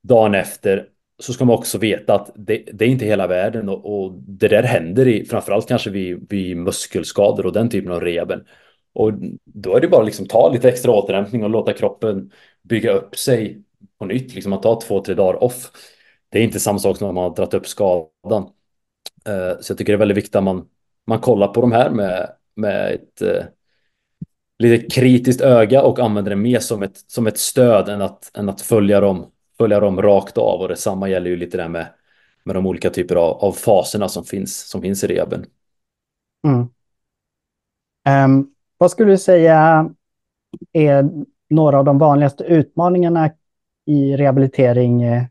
dagen efter så ska man också veta att det, det är inte hela världen och, och, det där händer i framförallt kanske vid, vid muskelskador och den typen av reben. Och då är det bara att liksom ta lite extra återhämtning och låta kroppen bygga upp sig på nytt. Liksom att ta två, tre dagar off. Det är inte samma sak som att man har dragit upp skadan. Eh, så jag tycker det är väldigt viktigt att man, man kollar på de här med, med ett eh, lite kritiskt öga och använder det mer som ett, som ett stöd än att, än att följa dem följa dem rakt av och detsamma gäller ju lite det med, med de olika typer av, av faserna som finns, som finns i rehaben. Mm. Um, vad skulle du säga är några av de vanligaste utmaningarna i rehabilitering eh,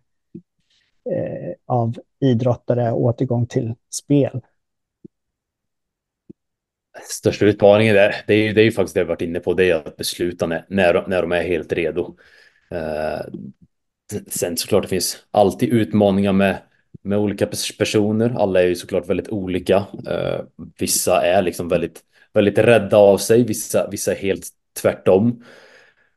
eh, av idrottare återgång till spel? Största utmaningen där, det är ju, det är ju faktiskt det vi varit inne på, det är att besluta när, när, när de är helt redo. Eh, Sen såklart det finns alltid utmaningar med, med olika personer. Alla är ju såklart väldigt olika. Eh, vissa är liksom väldigt, väldigt rädda av sig. Vissa, vissa är helt tvärtom.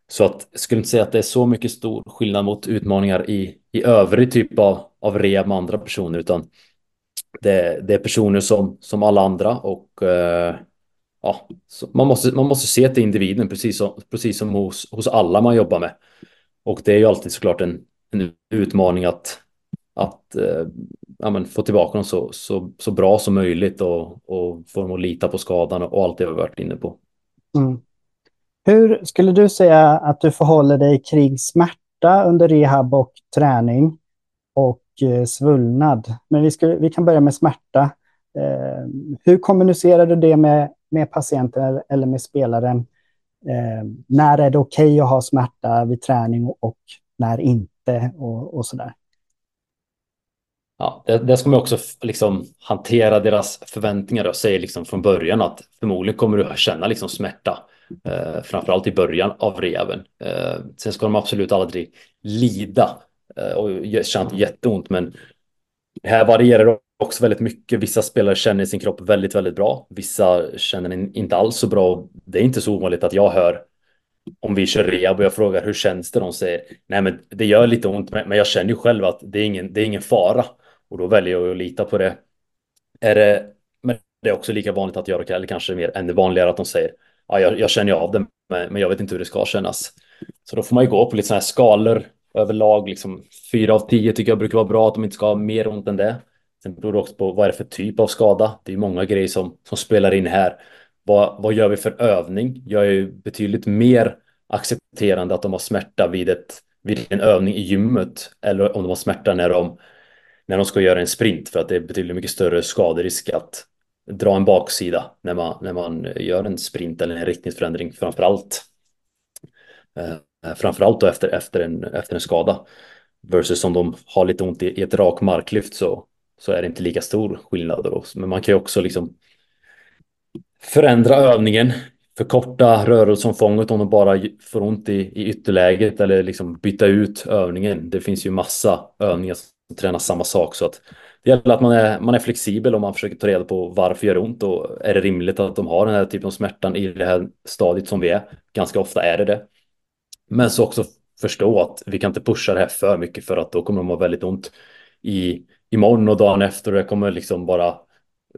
Så att, jag skulle inte säga att det är så mycket stor skillnad mot utmaningar i, i övrig typ av, av rehab med andra personer, utan det, det är personer som, som alla andra och eh, ja, man, måste, man måste se till individen precis som, precis som hos, hos alla man jobbar med. Och det är ju alltid såklart en, en utmaning att, att eh, ja, men få tillbaka dem så, så, så bra som möjligt och, och få dem att lita på skadan och allt det vi varit inne på. Mm. Hur skulle du säga att du förhåller dig kring smärta under rehab och träning och eh, svullnad? Men vi, ska, vi kan börja med smärta. Eh, hur kommunicerar du det med, med patienten eller med spelaren? Eh, när är det okej okay att ha smärta vid träning och när inte och, och sådär? Ja, det, det ska man också liksom hantera deras förväntningar och säga liksom från början att förmodligen kommer du känna liksom smärta Eh, framförallt i början av reven. Eh, sen ska de absolut aldrig lida eh, och känna jätteont, men här varierar det också väldigt mycket. Vissa spelare känner sin kropp väldigt, väldigt bra. Vissa känner den inte alls så bra. Det är inte så ovanligt att jag hör om vi kör rehab och jag frågar hur känns det? De säger nej, men det gör lite ont, men jag känner ju själv att det är ingen, det är ingen fara och då väljer jag att lita på det. Är det, men det är också lika vanligt att göra, eller kanske mer ännu vanligare att de säger ja, jag, jag känner ju av det, men jag vet inte hur det ska kännas. Så då får man ju gå på lite sådana här skalor överlag. Liksom fyra av tio tycker jag brukar vara bra, att de inte ska ha mer ont än det. Sen beror det också på vad är det för typ av skada. Det är många grejer som, som spelar in här. Vad, vad gör vi för övning? Jag är ju betydligt mer accepterande att de har smärta vid, ett, vid en övning i gymmet eller om de har smärta när de, när de ska göra en sprint för att det är betydligt mycket större skaderisk att dra en baksida när man, när man gör en sprint eller en riktningsförändring framförallt. Eh, framförallt då efter, efter, en, efter en skada. Versus om de har lite ont i, i ett rak marklyft så, så är det inte lika stor skillnad. Då. Men man kan ju också liksom förändra övningen, förkorta rörelseomfånget om de bara får ont i, i ytterläget eller liksom byta ut övningen. Det finns ju massa övningar som tränar samma sak så att det gäller att man är, man är flexibel och man försöker ta reda på varför gör det ont och är det rimligt att de har den här typen av smärtan i det här stadiet som vi är. Ganska ofta är det det. Men så också förstå att vi kan inte pusha det här för mycket för att då kommer de ha väldigt ont i imorgon och dagen efter och det kommer liksom bara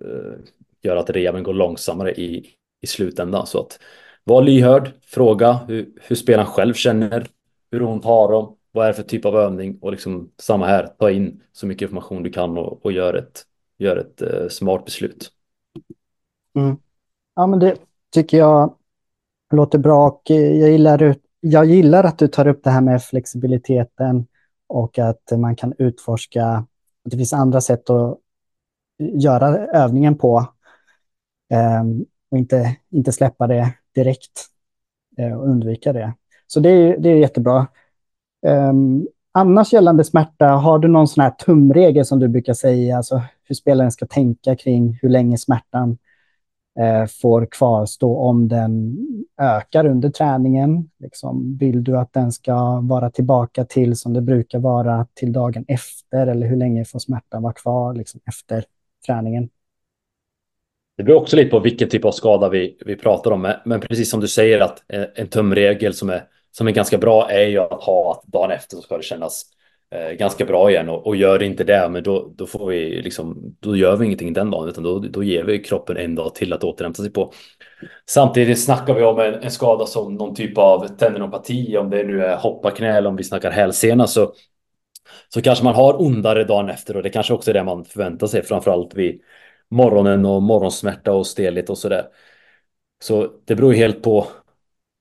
eh, göra att reven går långsammare i, i slutändan. Så att var lyhörd, fråga hur, hur spelaren själv känner, hur ont har de, vad är det för typ av övning och liksom samma här, ta in så mycket information du kan och, och gör ett, gör ett uh, smart beslut. Mm. Ja, men det tycker jag låter bra och eh, jag gillar, jag gillar att du tar upp det här med flexibiliteten och att man kan utforska, att det finns andra sätt att göra övningen på um, och inte, inte släppa det direkt uh, och undvika det. Så det är, det är jättebra. Um, annars gällande smärta, har du någon sån här tumregel som du brukar säga, alltså hur spelaren ska tänka kring hur länge smärtan eh, får kvarstå om den ökar under träningen? Liksom, vill du att den ska vara tillbaka till som det brukar vara till dagen efter eller hur länge får smärtan vara kvar liksom, efter träningen? Det beror också lite på vilken typ av skada vi, vi pratar om, men precis som du säger att eh, en tumregel som är som är ganska bra är ju att ha att dagen efter så ska det kännas eh, ganska bra igen och, och gör det inte det, men då, då får vi liksom, då gör vi ingenting den dagen, utan då, då ger vi kroppen en dag till att återhämta sig på. Samtidigt snackar vi om en, en skada som någon typ av tendinopati, om det nu är hopparknä eller om vi snackar hälsena, så, så kanske man har ondare dagen efter och det kanske också är det man förväntar sig, framförallt vid morgonen och morgonsmärta och stelhet och sådär. Så det beror ju helt på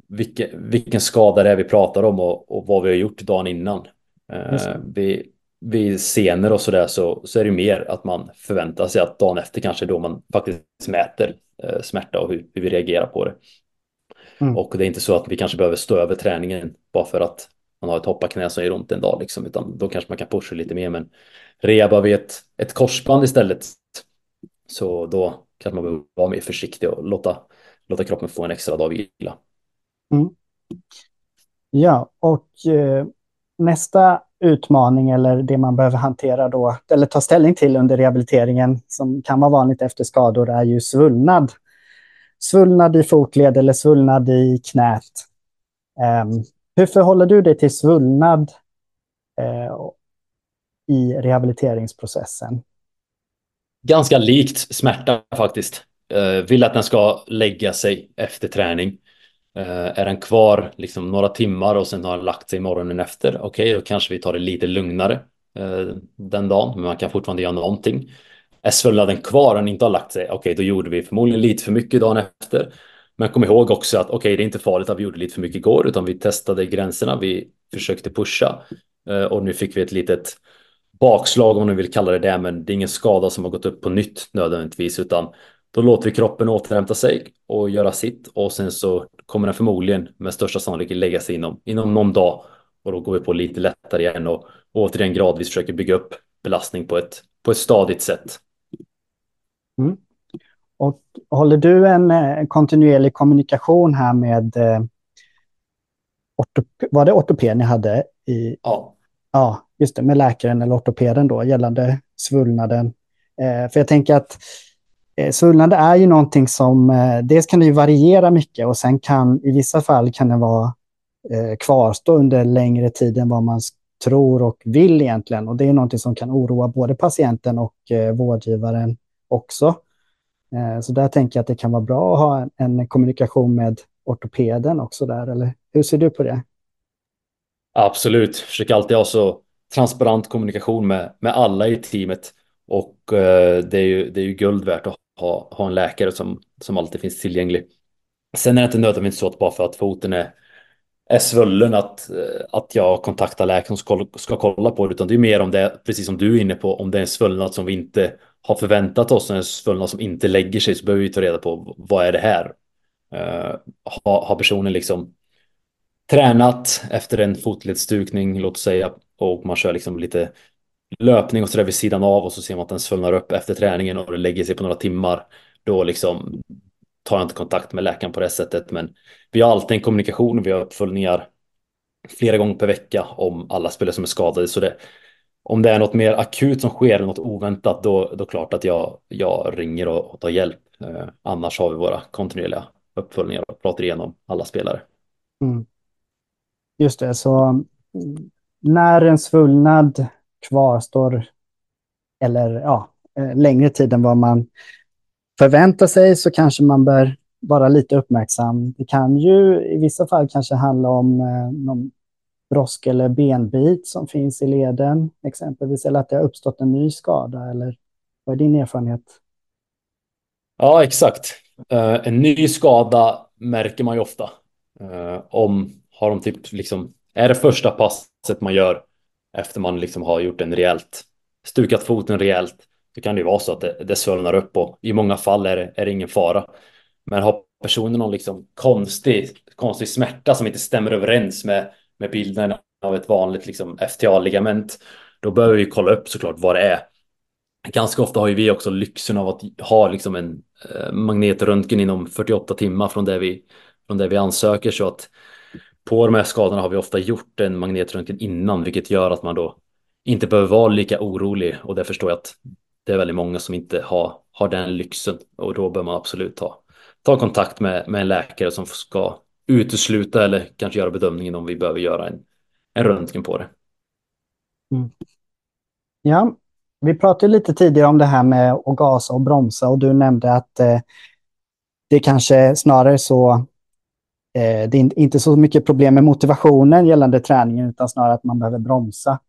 vilken, vilken skada det är vi pratar om och, och vad vi har gjort dagen innan. Eh, vid, vid scener och sådär så, så är det mer att man förväntar sig att dagen efter kanske då man faktiskt mäter eh, smärta och hur, hur, vi reagerar på det. Mm. Och det är inte så att vi kanske behöver stå över träningen bara för att man har ett hopparknä som gör ont en dag liksom, utan då kanske man kan pusha lite mer. Men reba vid ett, ett korsband istället, så då kanske man behöver vara mer försiktig och låta, låta kroppen få en extra dag vila. Mm. Ja, och eh, nästa utmaning eller det man behöver hantera då, eller ta ställning till under rehabiliteringen som kan vara vanligt efter skador är ju svullnad. Svullnad i fotled eller svullnad i knät. Um, Hur förhåller du dig till svullnad eh, i rehabiliteringsprocessen? Ganska likt smärta faktiskt. Uh, vill att den ska lägga sig efter träning. Uh, är den kvar liksom några timmar och sen har den lagt sig morgonen efter. Okej, okay, då kanske vi tar det lite lugnare uh, den dagen, men man kan fortfarande göra någonting. Är svullnaden kvar och den inte har lagt sig, okej, okay, då gjorde vi förmodligen lite för mycket dagen efter. Men kom ihåg också att okej, okay, det är inte farligt att vi gjorde lite för mycket igår, utan vi testade gränserna, vi försökte pusha eh, och nu fick vi ett litet bakslag om ni vill kalla det det, men det är ingen skada som har gått upp på nytt nödvändigtvis, utan då låter vi kroppen återhämta sig och göra sitt och sen så kommer den förmodligen med största sannolikhet lägga sig inom, inom någon dag och då går vi på lite lättare igen och, återigen gradvis försöker bygga upp belastning på ett, på ett stadigt sätt. Mm. Och håller du en, en eh, kontinuerlig kommunikation här med eh, var det ortoped ni hade? I, ja. Ja, just det, med läkaren eller ortopeden då gällande svullnaden. Eh, för jag tänker att eh, svullnad är ju någonting som, eh, dels kan det ju variera mycket och sen kan i vissa fall kan det vara eh, kvarstå under längre tid än vad man tror och vill egentligen. Och det är någonting som kan oroa både patienten och eh, vårdgivaren också. Så där tänker jag att det kan vara bra att ha en, en kommunikation med ortopeden också där, eller hur ser du på det? Absolut, försöker alltid ha så transparent kommunikation med, med alla i teamet. Och eh, det, är ju, det är ju guld värt att ha, ha en läkare som, som alltid finns tillgänglig. Sen är det inte nödvändigtvis så att bara för att foten är, är svullen att, eh, att jag kontaktar läkaren som ska, ska kolla på det. Utan det är mer om det, precis som du är inne på, om det är en svullnad som vi inte har förväntat oss, en svullnad som inte lägger sig, så behöver vi ta reda på vad är det här? Uh, har, har personen liksom tränat efter en fotledsstukning, låt säga, och man kör liksom lite löpning och så där vid sidan av och så ser man att den svullnar upp efter träningen och det lägger sig på några timmar. Då liksom tar jag inte kontakt med läkaren på det sättet. Men vi har alltid en kommunikation, vi har uppföljningar flera gånger per vecka om alla spelare som är skadade. Så det, om det är något mer akut som sker, något oväntat, då, då klart att jag, jag ringer och, och tar hjälp. Eh, annars har vi våra kontinuerliga uppföljningar och pratar igenom alla spelare. Mm. Just det, så mm, när en svullnad kvarstår eller ja, eh, längre tid än vad man förväntar sig så kanske man bör vara lite uppmärksam. Det kan ju i vissa fall kanske handla om eh, någon brosk eller benbit som finns i leden exempelvis, eller att det har uppstått en ny skada, eller vad är din erfarenhet? Ja, exakt. Eh, en ny skada märker man ju ofta. Eh, om har de typ liksom, är det första passet man gör efter man liksom har gjort en rejält, stukat foten rejält, då kan det ju vara så att det, det svullnar upp och i många fall är det, är det ingen fara. Men har personen någon liksom konstig, konstig smärta som inte stämmer överens med, med bilden av ett vanligt liksom FTA-ligament, då behöver vi kolla upp såklart vad det är. Ganska ofta har ju vi också lyxen av att ha liksom en eh, magnetröntgen inom 48 timmar från det vi, från det vi ansöker så att på de här skadorna har vi ofta gjort en magnetröntgen innan, vilket gör att man då inte behöver vara lika orolig och det förstår jag att det är väldigt många som inte har, har den lyxen och då bör man absolut ta, ta kontakt med, med en läkare som ska utesluta eller kanske göra bedömningen om vi behöver göra en, en röntgen på det. Mm. Ja, vi pratade lite tidigare om det här med att gasa och bromsa och du nämnde att eh, det kanske snarare så det är inte så mycket problem med motivationen gällande träningen, utan snarare att man behöver bromsa.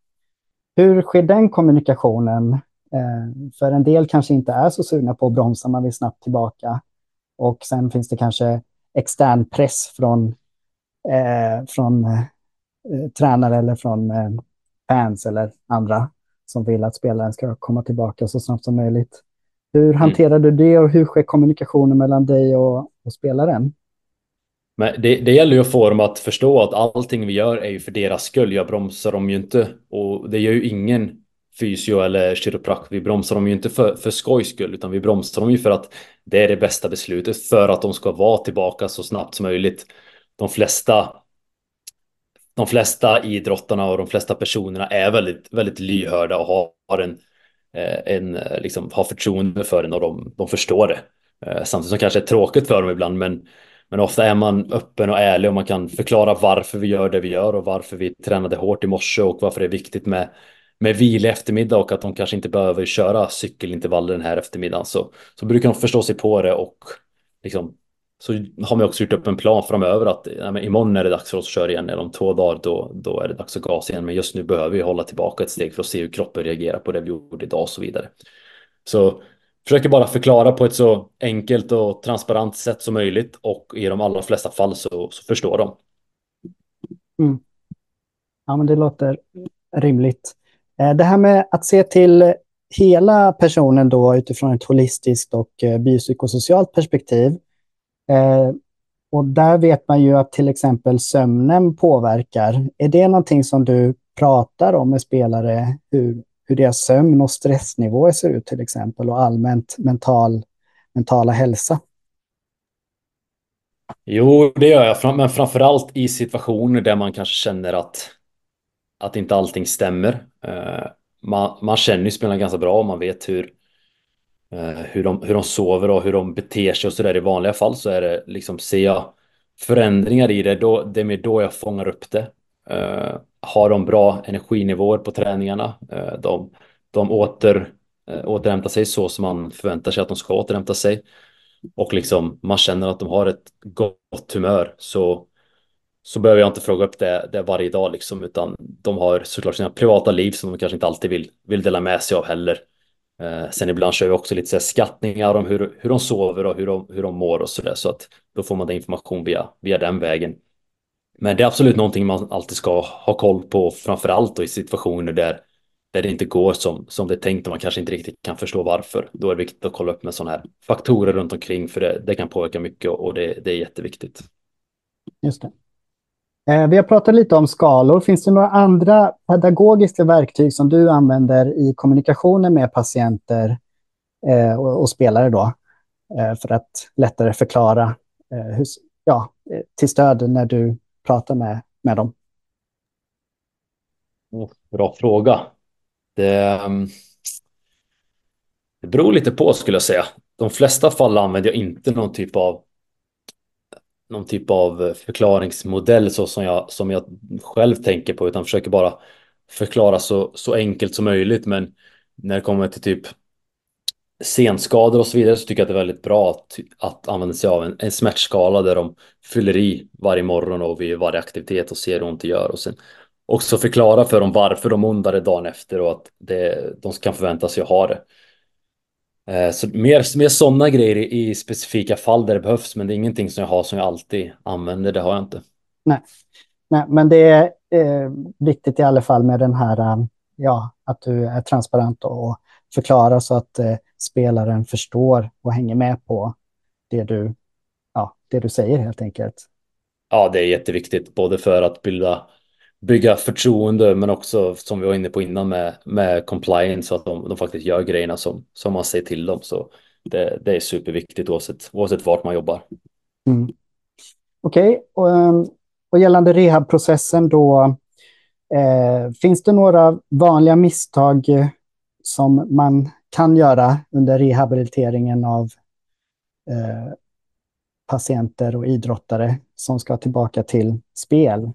Hur sker den kommunikationen? Eh, för en del kanske inte är så sugna på att bromsa, man vill snabbt tillbaka. Och sen finns det kanske extern press från, eh, från eh, tränare eller från eh, fans eller andra som vill att spelaren ska komma tillbaka så snabbt som möjligt. Hur mm. hanterar mm. du det och hur sker kommunikationen mellan dig och, och spelaren? Men det, det gäller ju att få dem att förstå att allting vi gör är ju för deras skull. Jag bromsar dem ju inte och det gör ju ingen fysio eller kiropraktor. Vi bromsar dem ju inte för, för skojs skull utan vi bromsar dem ju för att det är det bästa beslutet för att de ska vara tillbaka så snabbt som möjligt. De flesta de flesta idrottarna och de flesta personerna är väldigt, väldigt lyhörda och har en, eh, en eh, liksom, har förtroende för den och de, de förstår det. Eh, samtidigt som det kanske är tråkigt för dem ibland, men men ofta är man öppen och ärlig och man kan förklara varför vi gör det vi gör och varför vi tränade hårt i morse och varför det är viktigt med, med vila i eftermiddag och att de kanske inte behöver köra cykelintervaller den här eftermiddagen. Så, så brukar de förstå sig på det och liksom, så har man också gjort upp en plan framöver att ja, imorgon är det dags för oss att köra igen eller om två dagar då, då är det dags att gasa igen. Men just nu behöver vi hålla tillbaka ett steg för att se hur kroppen reagerar på det vi gjorde idag och så vidare. Så försöker bara förklara på ett så enkelt och transparent sätt som möjligt och i de allra flesta fall så, så förstår de. Mm. Ja, men det låter rimligt. Eh, det här med att se till hela personen då utifrån ett holistiskt och eh, biopsykosocialt perspektiv. Eh, och där vet man ju att till exempel sömnen påverkar. Är det någonting som du pratar om med spelare, hur, hur deras sömn och stressnivåer ser ut till exempel och allmänt mental, mentala hälsa? Jo, det gör jag, men framförallt i situationer där man kanske känner att, att inte allting stämmer. Eh, man, man känner ju spelarna ganska bra och man vet hur, eh, hur, de, hur de sover och hur de beter sig och så där i vanliga fall så är det liksom, ser jag förändringar i det, då, det är mer då jag fångar upp det. Eh, har de bra energinivåer på träningarna? Eh, de, de åter, eh, återhämtar sig så som man förväntar sig att de ska återhämta sig. Och liksom man känner att de har ett gott humör så, så behöver jag inte fråga upp det, det varje dag liksom utan de har såklart sina privata liv som de kanske inte alltid vill, vill dela med sig av heller. Eh, sen ibland kör vi också lite så skattningar om hur, hur de sover och hur de, hur de mår och så där. så att då får man den information via, via den vägen. Men det är absolut någonting man alltid ska ha koll på, framför allt i situationer där, där det inte går som, som det är tänkt och man kanske inte riktigt kan förstå varför. Då är det viktigt att kolla upp med sådana här faktorer runt omkring för det, det kan påverka mycket och det, det är jätteviktigt. Just det. Eh, vi har pratat lite om skalor. Finns det några andra pedagogiska verktyg som du använder i kommunikationen med patienter eh, och, spelare då, eh, för att lättare förklara hur, ja, till stöd när du prata med, med dem? Mm, bra fråga. Det, ehm, det beror lite på skulle jag säga. De flesta fall använder jag inte någon typ av någon typ av förklaringsmodell så som jag, som jag själv tänker på utan försöker bara förklara så, så enkelt som möjligt. Men när det kommer till typ senskador och så vidare så tycker jag att det är väldigt bra att, att använda sig av en, en smärtskala där de fyller i varje morgon och vid varje aktivitet och ser hur ont det gör och sen också förklara för dem varför de ondare dagen efter och att det, de kan förvänta sig att ha det. Eh, så mer, mer sådana grejer i, i specifika fall där det behövs, men det är ingenting som jag har som jag alltid använder, det har jag inte. Nej, Nej men det är eh, viktigt i alla fall med den här, eh, ja, att du är transparent och förklarar så att eh, spelaren förstår och hänger med på det du, ja, det du säger helt enkelt. Ja, det är jätteviktigt, både för att bilda bygga förtroende men också som vi var inne på innan med, med compliance så att de, de faktiskt gör grejerna som, som man säger till dem. Så det, det är superviktigt oavsett, oavsett vart man jobbar. Mm. Okej, okay. och, ehm, och gällande rehabprocessen då, eh, finns det några vanliga misstag som man kan göra under rehabiliteringen av eh, patienter och idrottare som ska tillbaka till spel?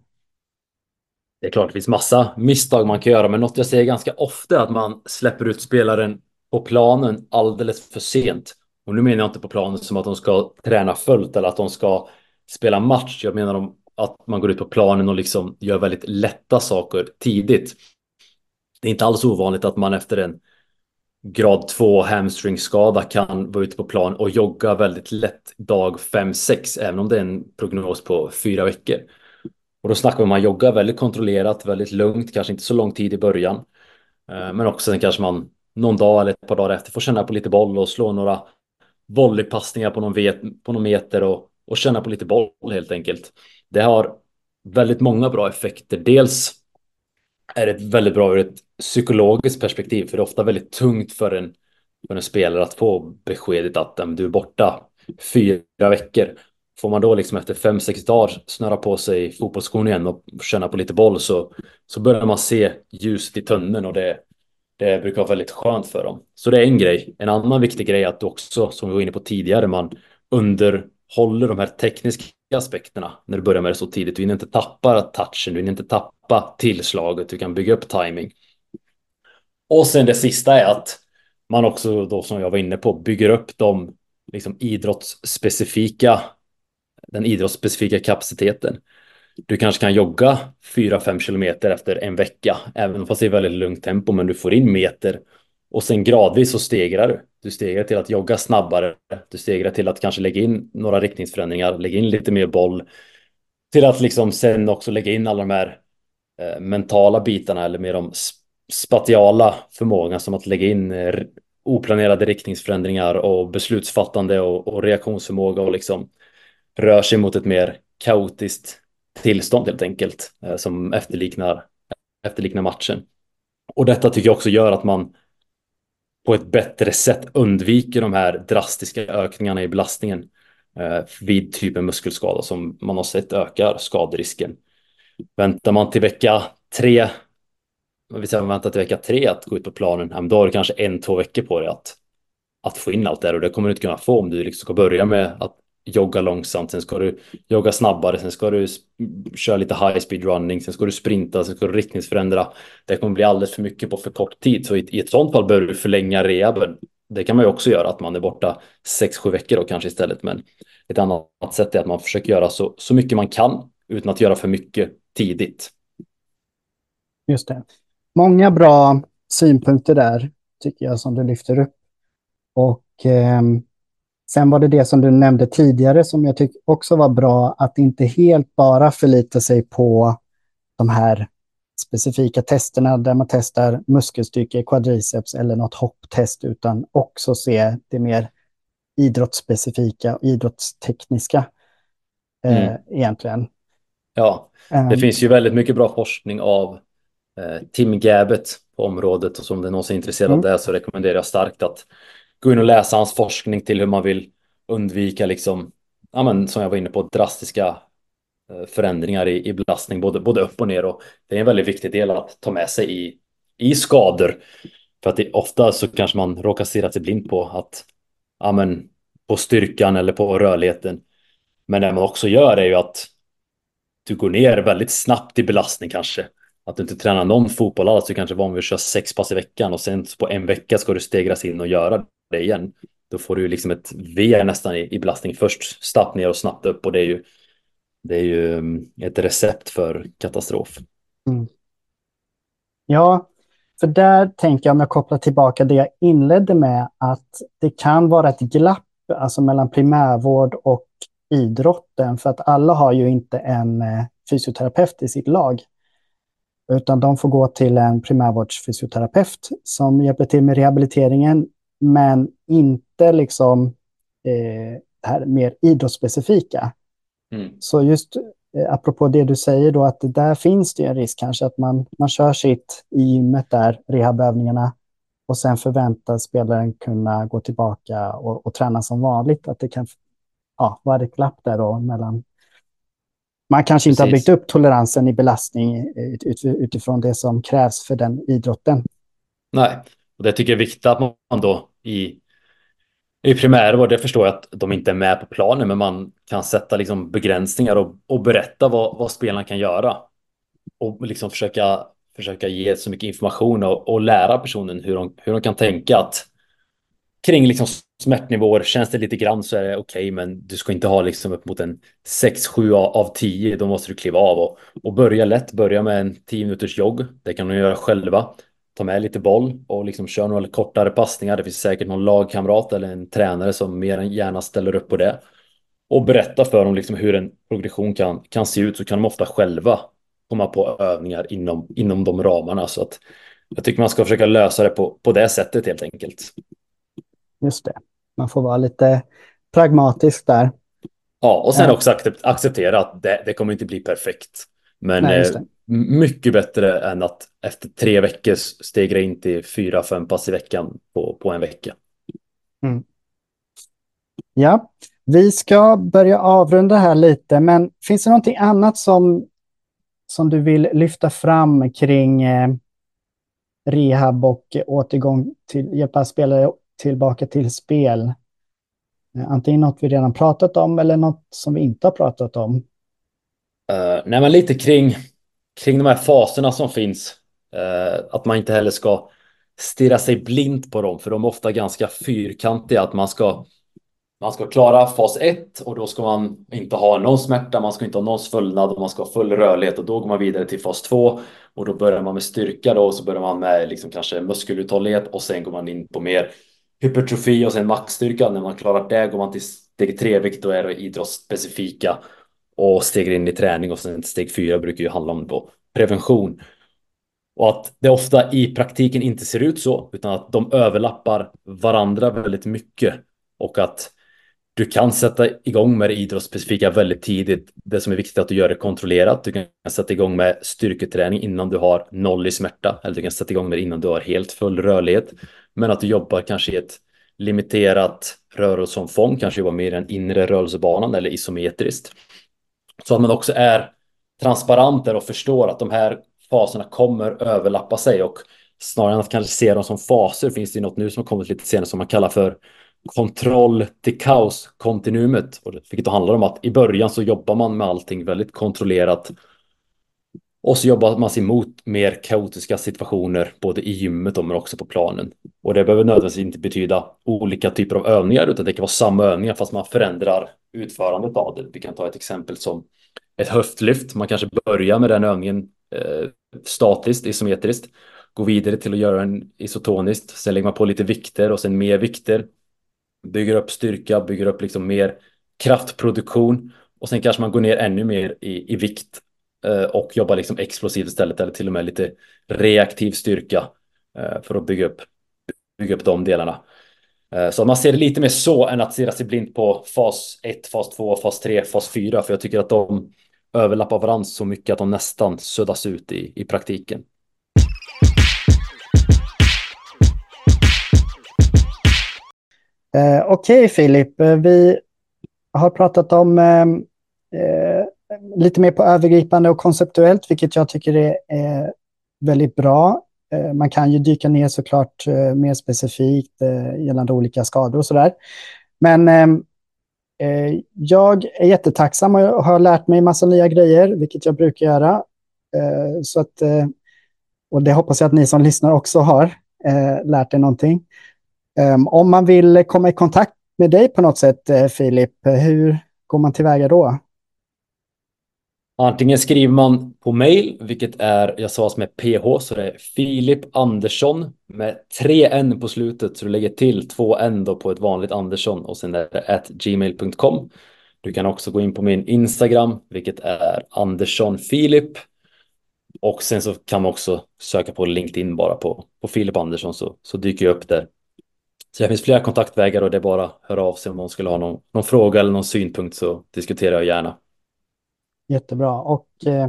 Det är klart det finns massa misstag man kan göra, men något jag ser ganska ofta är att man släpper ut spelaren på planen alldeles för sent. Och nu menar jag inte på planen som att de ska träna fullt eller att de ska spela match. Jag menar att man går ut på planen och liksom gör väldigt lätta saker tidigt. Det är inte alls ovanligt att man efter en grad 2 hamstringskada kan vara ute på plan och jogga väldigt lätt dag 5-6, även om det är en prognos på fyra veckor. Och då snackar vi om att man joggar väldigt kontrollerat, väldigt lugnt, kanske inte så lång tid i början. Eh, men också sen kanske man någon dag eller ett par dagar efter får känna på lite boll och slå några volleypassningar på någon, vet, på någon meter och, och känna på lite boll helt enkelt. Det har väldigt många bra effekter. Dels är det väldigt bra ur ett psykologiskt perspektiv, för det är ofta väldigt tungt för en, för en spelare att få beskedet att du är borta fyra veckor. Får man då liksom efter fem, sex dagar snöra på sig fotbollsskon igen och känna på lite boll så, så börjar man se ljuset i tunneln och det, det brukar vara väldigt skönt för dem. Så det är en grej. En annan viktig grej är att du också, som vi var inne på tidigare, man underhåller de här tekniska aspekterna när du börjar med det så tidigt. Du hinner inte tappa touchen, du hinner inte tappa tillslaget, du kan bygga upp timing. Och sen det sista är att man också då som jag var inne på bygger upp de liksom idrottsspecifika den idrottsspecifika kapaciteten. Du kanske kan jogga 4-5 kilometer efter en vecka, även fast det är väldigt lugnt tempo, men du får in meter och sen gradvis så stegrar du. Du stegrar till att jogga snabbare, du stegrar till att kanske lägga in några riktningsförändringar, lägga in lite mer boll, till att liksom sen också lägga in alla de här eh, mentala bitarna eller mer de spatiala förmågorna som att lägga in eh, oplanerade riktningsförändringar och beslutsfattande och, och reaktionsförmåga och liksom rör sig mot ett mer kaotiskt tillstånd helt enkelt eh, som efterliknar, efterliknar matchen. Och detta tycker jag också gör att man på ett bättre sätt undviker de här drastiska ökningarna i belastningen eh, vid typen muskelskada som man har sett ökar skaderisken. Väntar man till vecka tre, vi säger man väntar till vecka tre att gå ut på planen, då har du kanske en, två veckor på dig att, att få in allt det här och det kommer du inte kunna få om du liksom ska börja med att jogga långsamt, sen ska du jogga snabbare, sen ska du köra lite high speed running, sen ska du sprinta, sen ska du riktningsförändra. Det kommer bli alldeles för mycket på för kort tid, så i, i ett sånt fall behöver du förlänga rehaben. Det kan man ju också göra, att man är borta 6-7 veckor då kanske istället, men ett annat sätt är att man försöker göra så, så mycket man kan utan att göra för mycket tidigt. Just det. Många bra synpunkter där, tycker jag, som du lyfter upp. Och eh, Sen var det det som du nämnde tidigare som jag tycker också var bra, att inte helt bara förlita sig på de här specifika testerna där man testar muskelstyrka i quadriceps eller något hopptest, utan också se det mer idrottsspecifika och idrottstekniska eh, mm. egentligen. Ja, det um, finns ju väldigt mycket bra forskning av eh, Tim Gabbett på området och som det är någon som är intresserad mm. av det så rekommenderar jag starkt att gå in och läsa hans forskning till hur man vill undvika liksom, ja men som jag var inne på, drastiska eh, förändringar i, i belastning både, både upp och ner och det är en väldigt viktig del att ta med sig i, i skador. För att det, ofta så kanske man råkar stirra sig blind på att, ja men på styrkan eller på rörligheten. Men det man också gör är ju att du går ner väldigt snabbt i belastning kanske. Att du inte tränar någon fotboll alls, du kanske är van vid att köra sex pass i veckan och sen på en vecka ska du stegras in och göra det igen. Då får du liksom ett V nästan i, i belastning. Först snabbt ner och snabbt upp och det är ju, det är ju mm, ett recept för katastrof. Mm. Ja, för där tänker jag om jag kopplar tillbaka det jag inledde med att det kan vara ett glapp alltså mellan primärvård och idrotten för att alla har ju inte en eh, fysioterapeut i sitt lag. Utan de får gå till en primärvårdsfysioterapeut som hjälper till med rehabiliteringen men inte liksom eh, det här mer idrottsspecifika. Mm. Så just eh, apropå det du säger då, att där finns det en risk kanske att man, man kör sitt i gymmet där, rehabövningarna, och sen förväntar spelaren kunna gå tillbaka och, och träna som vanligt. Att det kan ja, vara ett glapp där då mellan man kanske inte Precis. har byggt upp toleransen i belastning eh, utifrån det som krävs för den idrotten. Nej, och det tycker jag är viktigt att man då i, i primärvård, det förstår jag att de inte är med på planen, men man kan sätta liksom begränsningar och, och berätta vad, vad spelarna kan göra. Och liksom försöka, försöka ge så mycket information och, och lära personen hur de, hur de kan tänka att kring liksom smärtnivåer, känns det lite grann så är det okej, okay, men du ska inte ha liksom upp mot en 6-7 av 10, då måste du kliva av och, och börja lätt, börja med en 10 minuters jogg, det kan de göra själva ta med lite boll och liksom köra några kortare passningar. Det finns säkert någon lagkamrat eller en tränare som mer än gärna ställer upp på det. Och berätta för dem liksom hur en progression kan, kan se ut så kan de ofta själva komma på övningar inom, inom de ramarna. Så att jag tycker man ska försöka lösa det på, på det sättet helt enkelt. Just det. Man får vara lite pragmatisk där. Ja, och sen också acceptera att det, det kommer inte bli perfekt. Men Nej, eh, mycket bättre än att efter tre veckor stegra in till fyra, fem pass i veckan på, på en vecka. Mm. Ja, vi ska börja avrunda här lite, men finns det någonting annat som, som du vill lyfta fram kring eh, rehab och återgång till hjälpa spelare tillbaka till spel? Antingen något vi redan pratat om eller något som vi inte har pratat om. Uh, nej, men lite kring, kring de här faserna som finns. Uh, att man inte heller ska stirra sig blint på dem, för de är ofta ganska fyrkantiga. Att man ska, man ska klara fas 1 och då ska man inte ha någon smärta, man ska inte ha någon svullnad och man ska ha full rörlighet och då går man vidare till fas 2 och då börjar man med styrka då och så börjar man med liksom kanske muskeluthållighet och sen går man in på mer hypertrofi och sen maxstyrka. När man klarat det går man till steg 3, vilket då är idrottsspecifika och steg in i träning och sen steg fyra brukar ju handla om då prevention. Och att det ofta i praktiken inte ser ut så, utan att de överlappar varandra väldigt mycket. Och att du kan sätta igång med det idrottsspecifika väldigt tidigt. Det som är viktigt är att du gör det kontrollerat. Du kan sätta igång med styrketräning innan du har noll i smärta. Eller du kan sätta igång med det innan du har helt full rörlighet. Men att du jobbar kanske i ett limiterat rörelseomfång, kanske jobbar mer i den inre rörelsebanan eller isometriskt. Så att man också är transparent där och förstår att de här faserna kommer överlappa sig och snarare än att kanske se dem som faser finns det något nu som har kommit lite senare som man kallar för kontroll till kaos kontinuumet. Vilket då handlar om att i början så jobbar man med allting väldigt kontrollerat. Och så jobbar man sig mot mer kaotiska situationer både i gymmet men också på planen. Och det behöver nödvändigtvis inte betyda olika typer av övningar utan det kan vara samma övningar fast man förändrar utförandet av det. Vi kan ta ett exempel som ett höftlyft. Man kanske börjar med den övningen eh, statiskt, isometriskt. Går vidare till att göra den isotoniskt. Sen lägger man på lite vikter och sen mer vikter. Bygger upp styrka, bygger upp liksom mer kraftproduktion. Och sen kanske man går ner ännu mer i, i vikt eh, och jobbar liksom explosivt istället eller till och med lite reaktiv styrka eh, för att bygga upp, bygga upp de delarna. Eh, så man ser det lite mer så än att stirra sig blind på fas 1, fas 2, fas 3, fas 4. För jag tycker att de överlappar varandra så mycket att de nästan suddas ut i, i praktiken. Eh, Okej okay, Filip, eh, vi har pratat om eh, eh, lite mer på övergripande och konceptuellt, vilket jag tycker är, är väldigt bra. Eh, man kan ju dyka ner såklart eh, mer specifikt eh, gällande olika skador och sådär. Men Eh, eh jag är jättetacksam och har lärt mig massa nya grejer, vilket jag brukar göra. Eh, så att, eh, och det hoppas jag att ni som lyssnar också har lärt er någonting. Ehm, om man vill komma i kontakt med dig på något sätt, Filip, hur går man tillväga då? Antingen skriver man på mail, vilket är, jag sa med PH, så det är Filip Andersson med tre N på slutet, så du lägger till två N då på ett vanligt Andersson och sen är det at gmail.com. Du kan också gå in på min Instagram, vilket är Andersson Filip. Och sen så kan man också söka på LinkedIn bara på, på Filip Andersson så, så dyker jag upp där. Så det finns flera kontaktvägar och det är bara att höra av sig om någon skulle ha någon, någon fråga eller någon synpunkt så diskuterar jag gärna. Jättebra. Och, eh,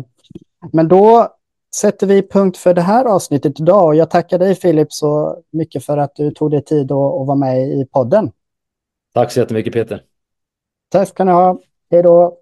men då sätter vi punkt för det här avsnittet idag. Och jag tackar dig Filip så mycket för att du tog dig tid att, att vara med i podden. Tack så jättemycket Peter. Tack ska ni ha. Hej då.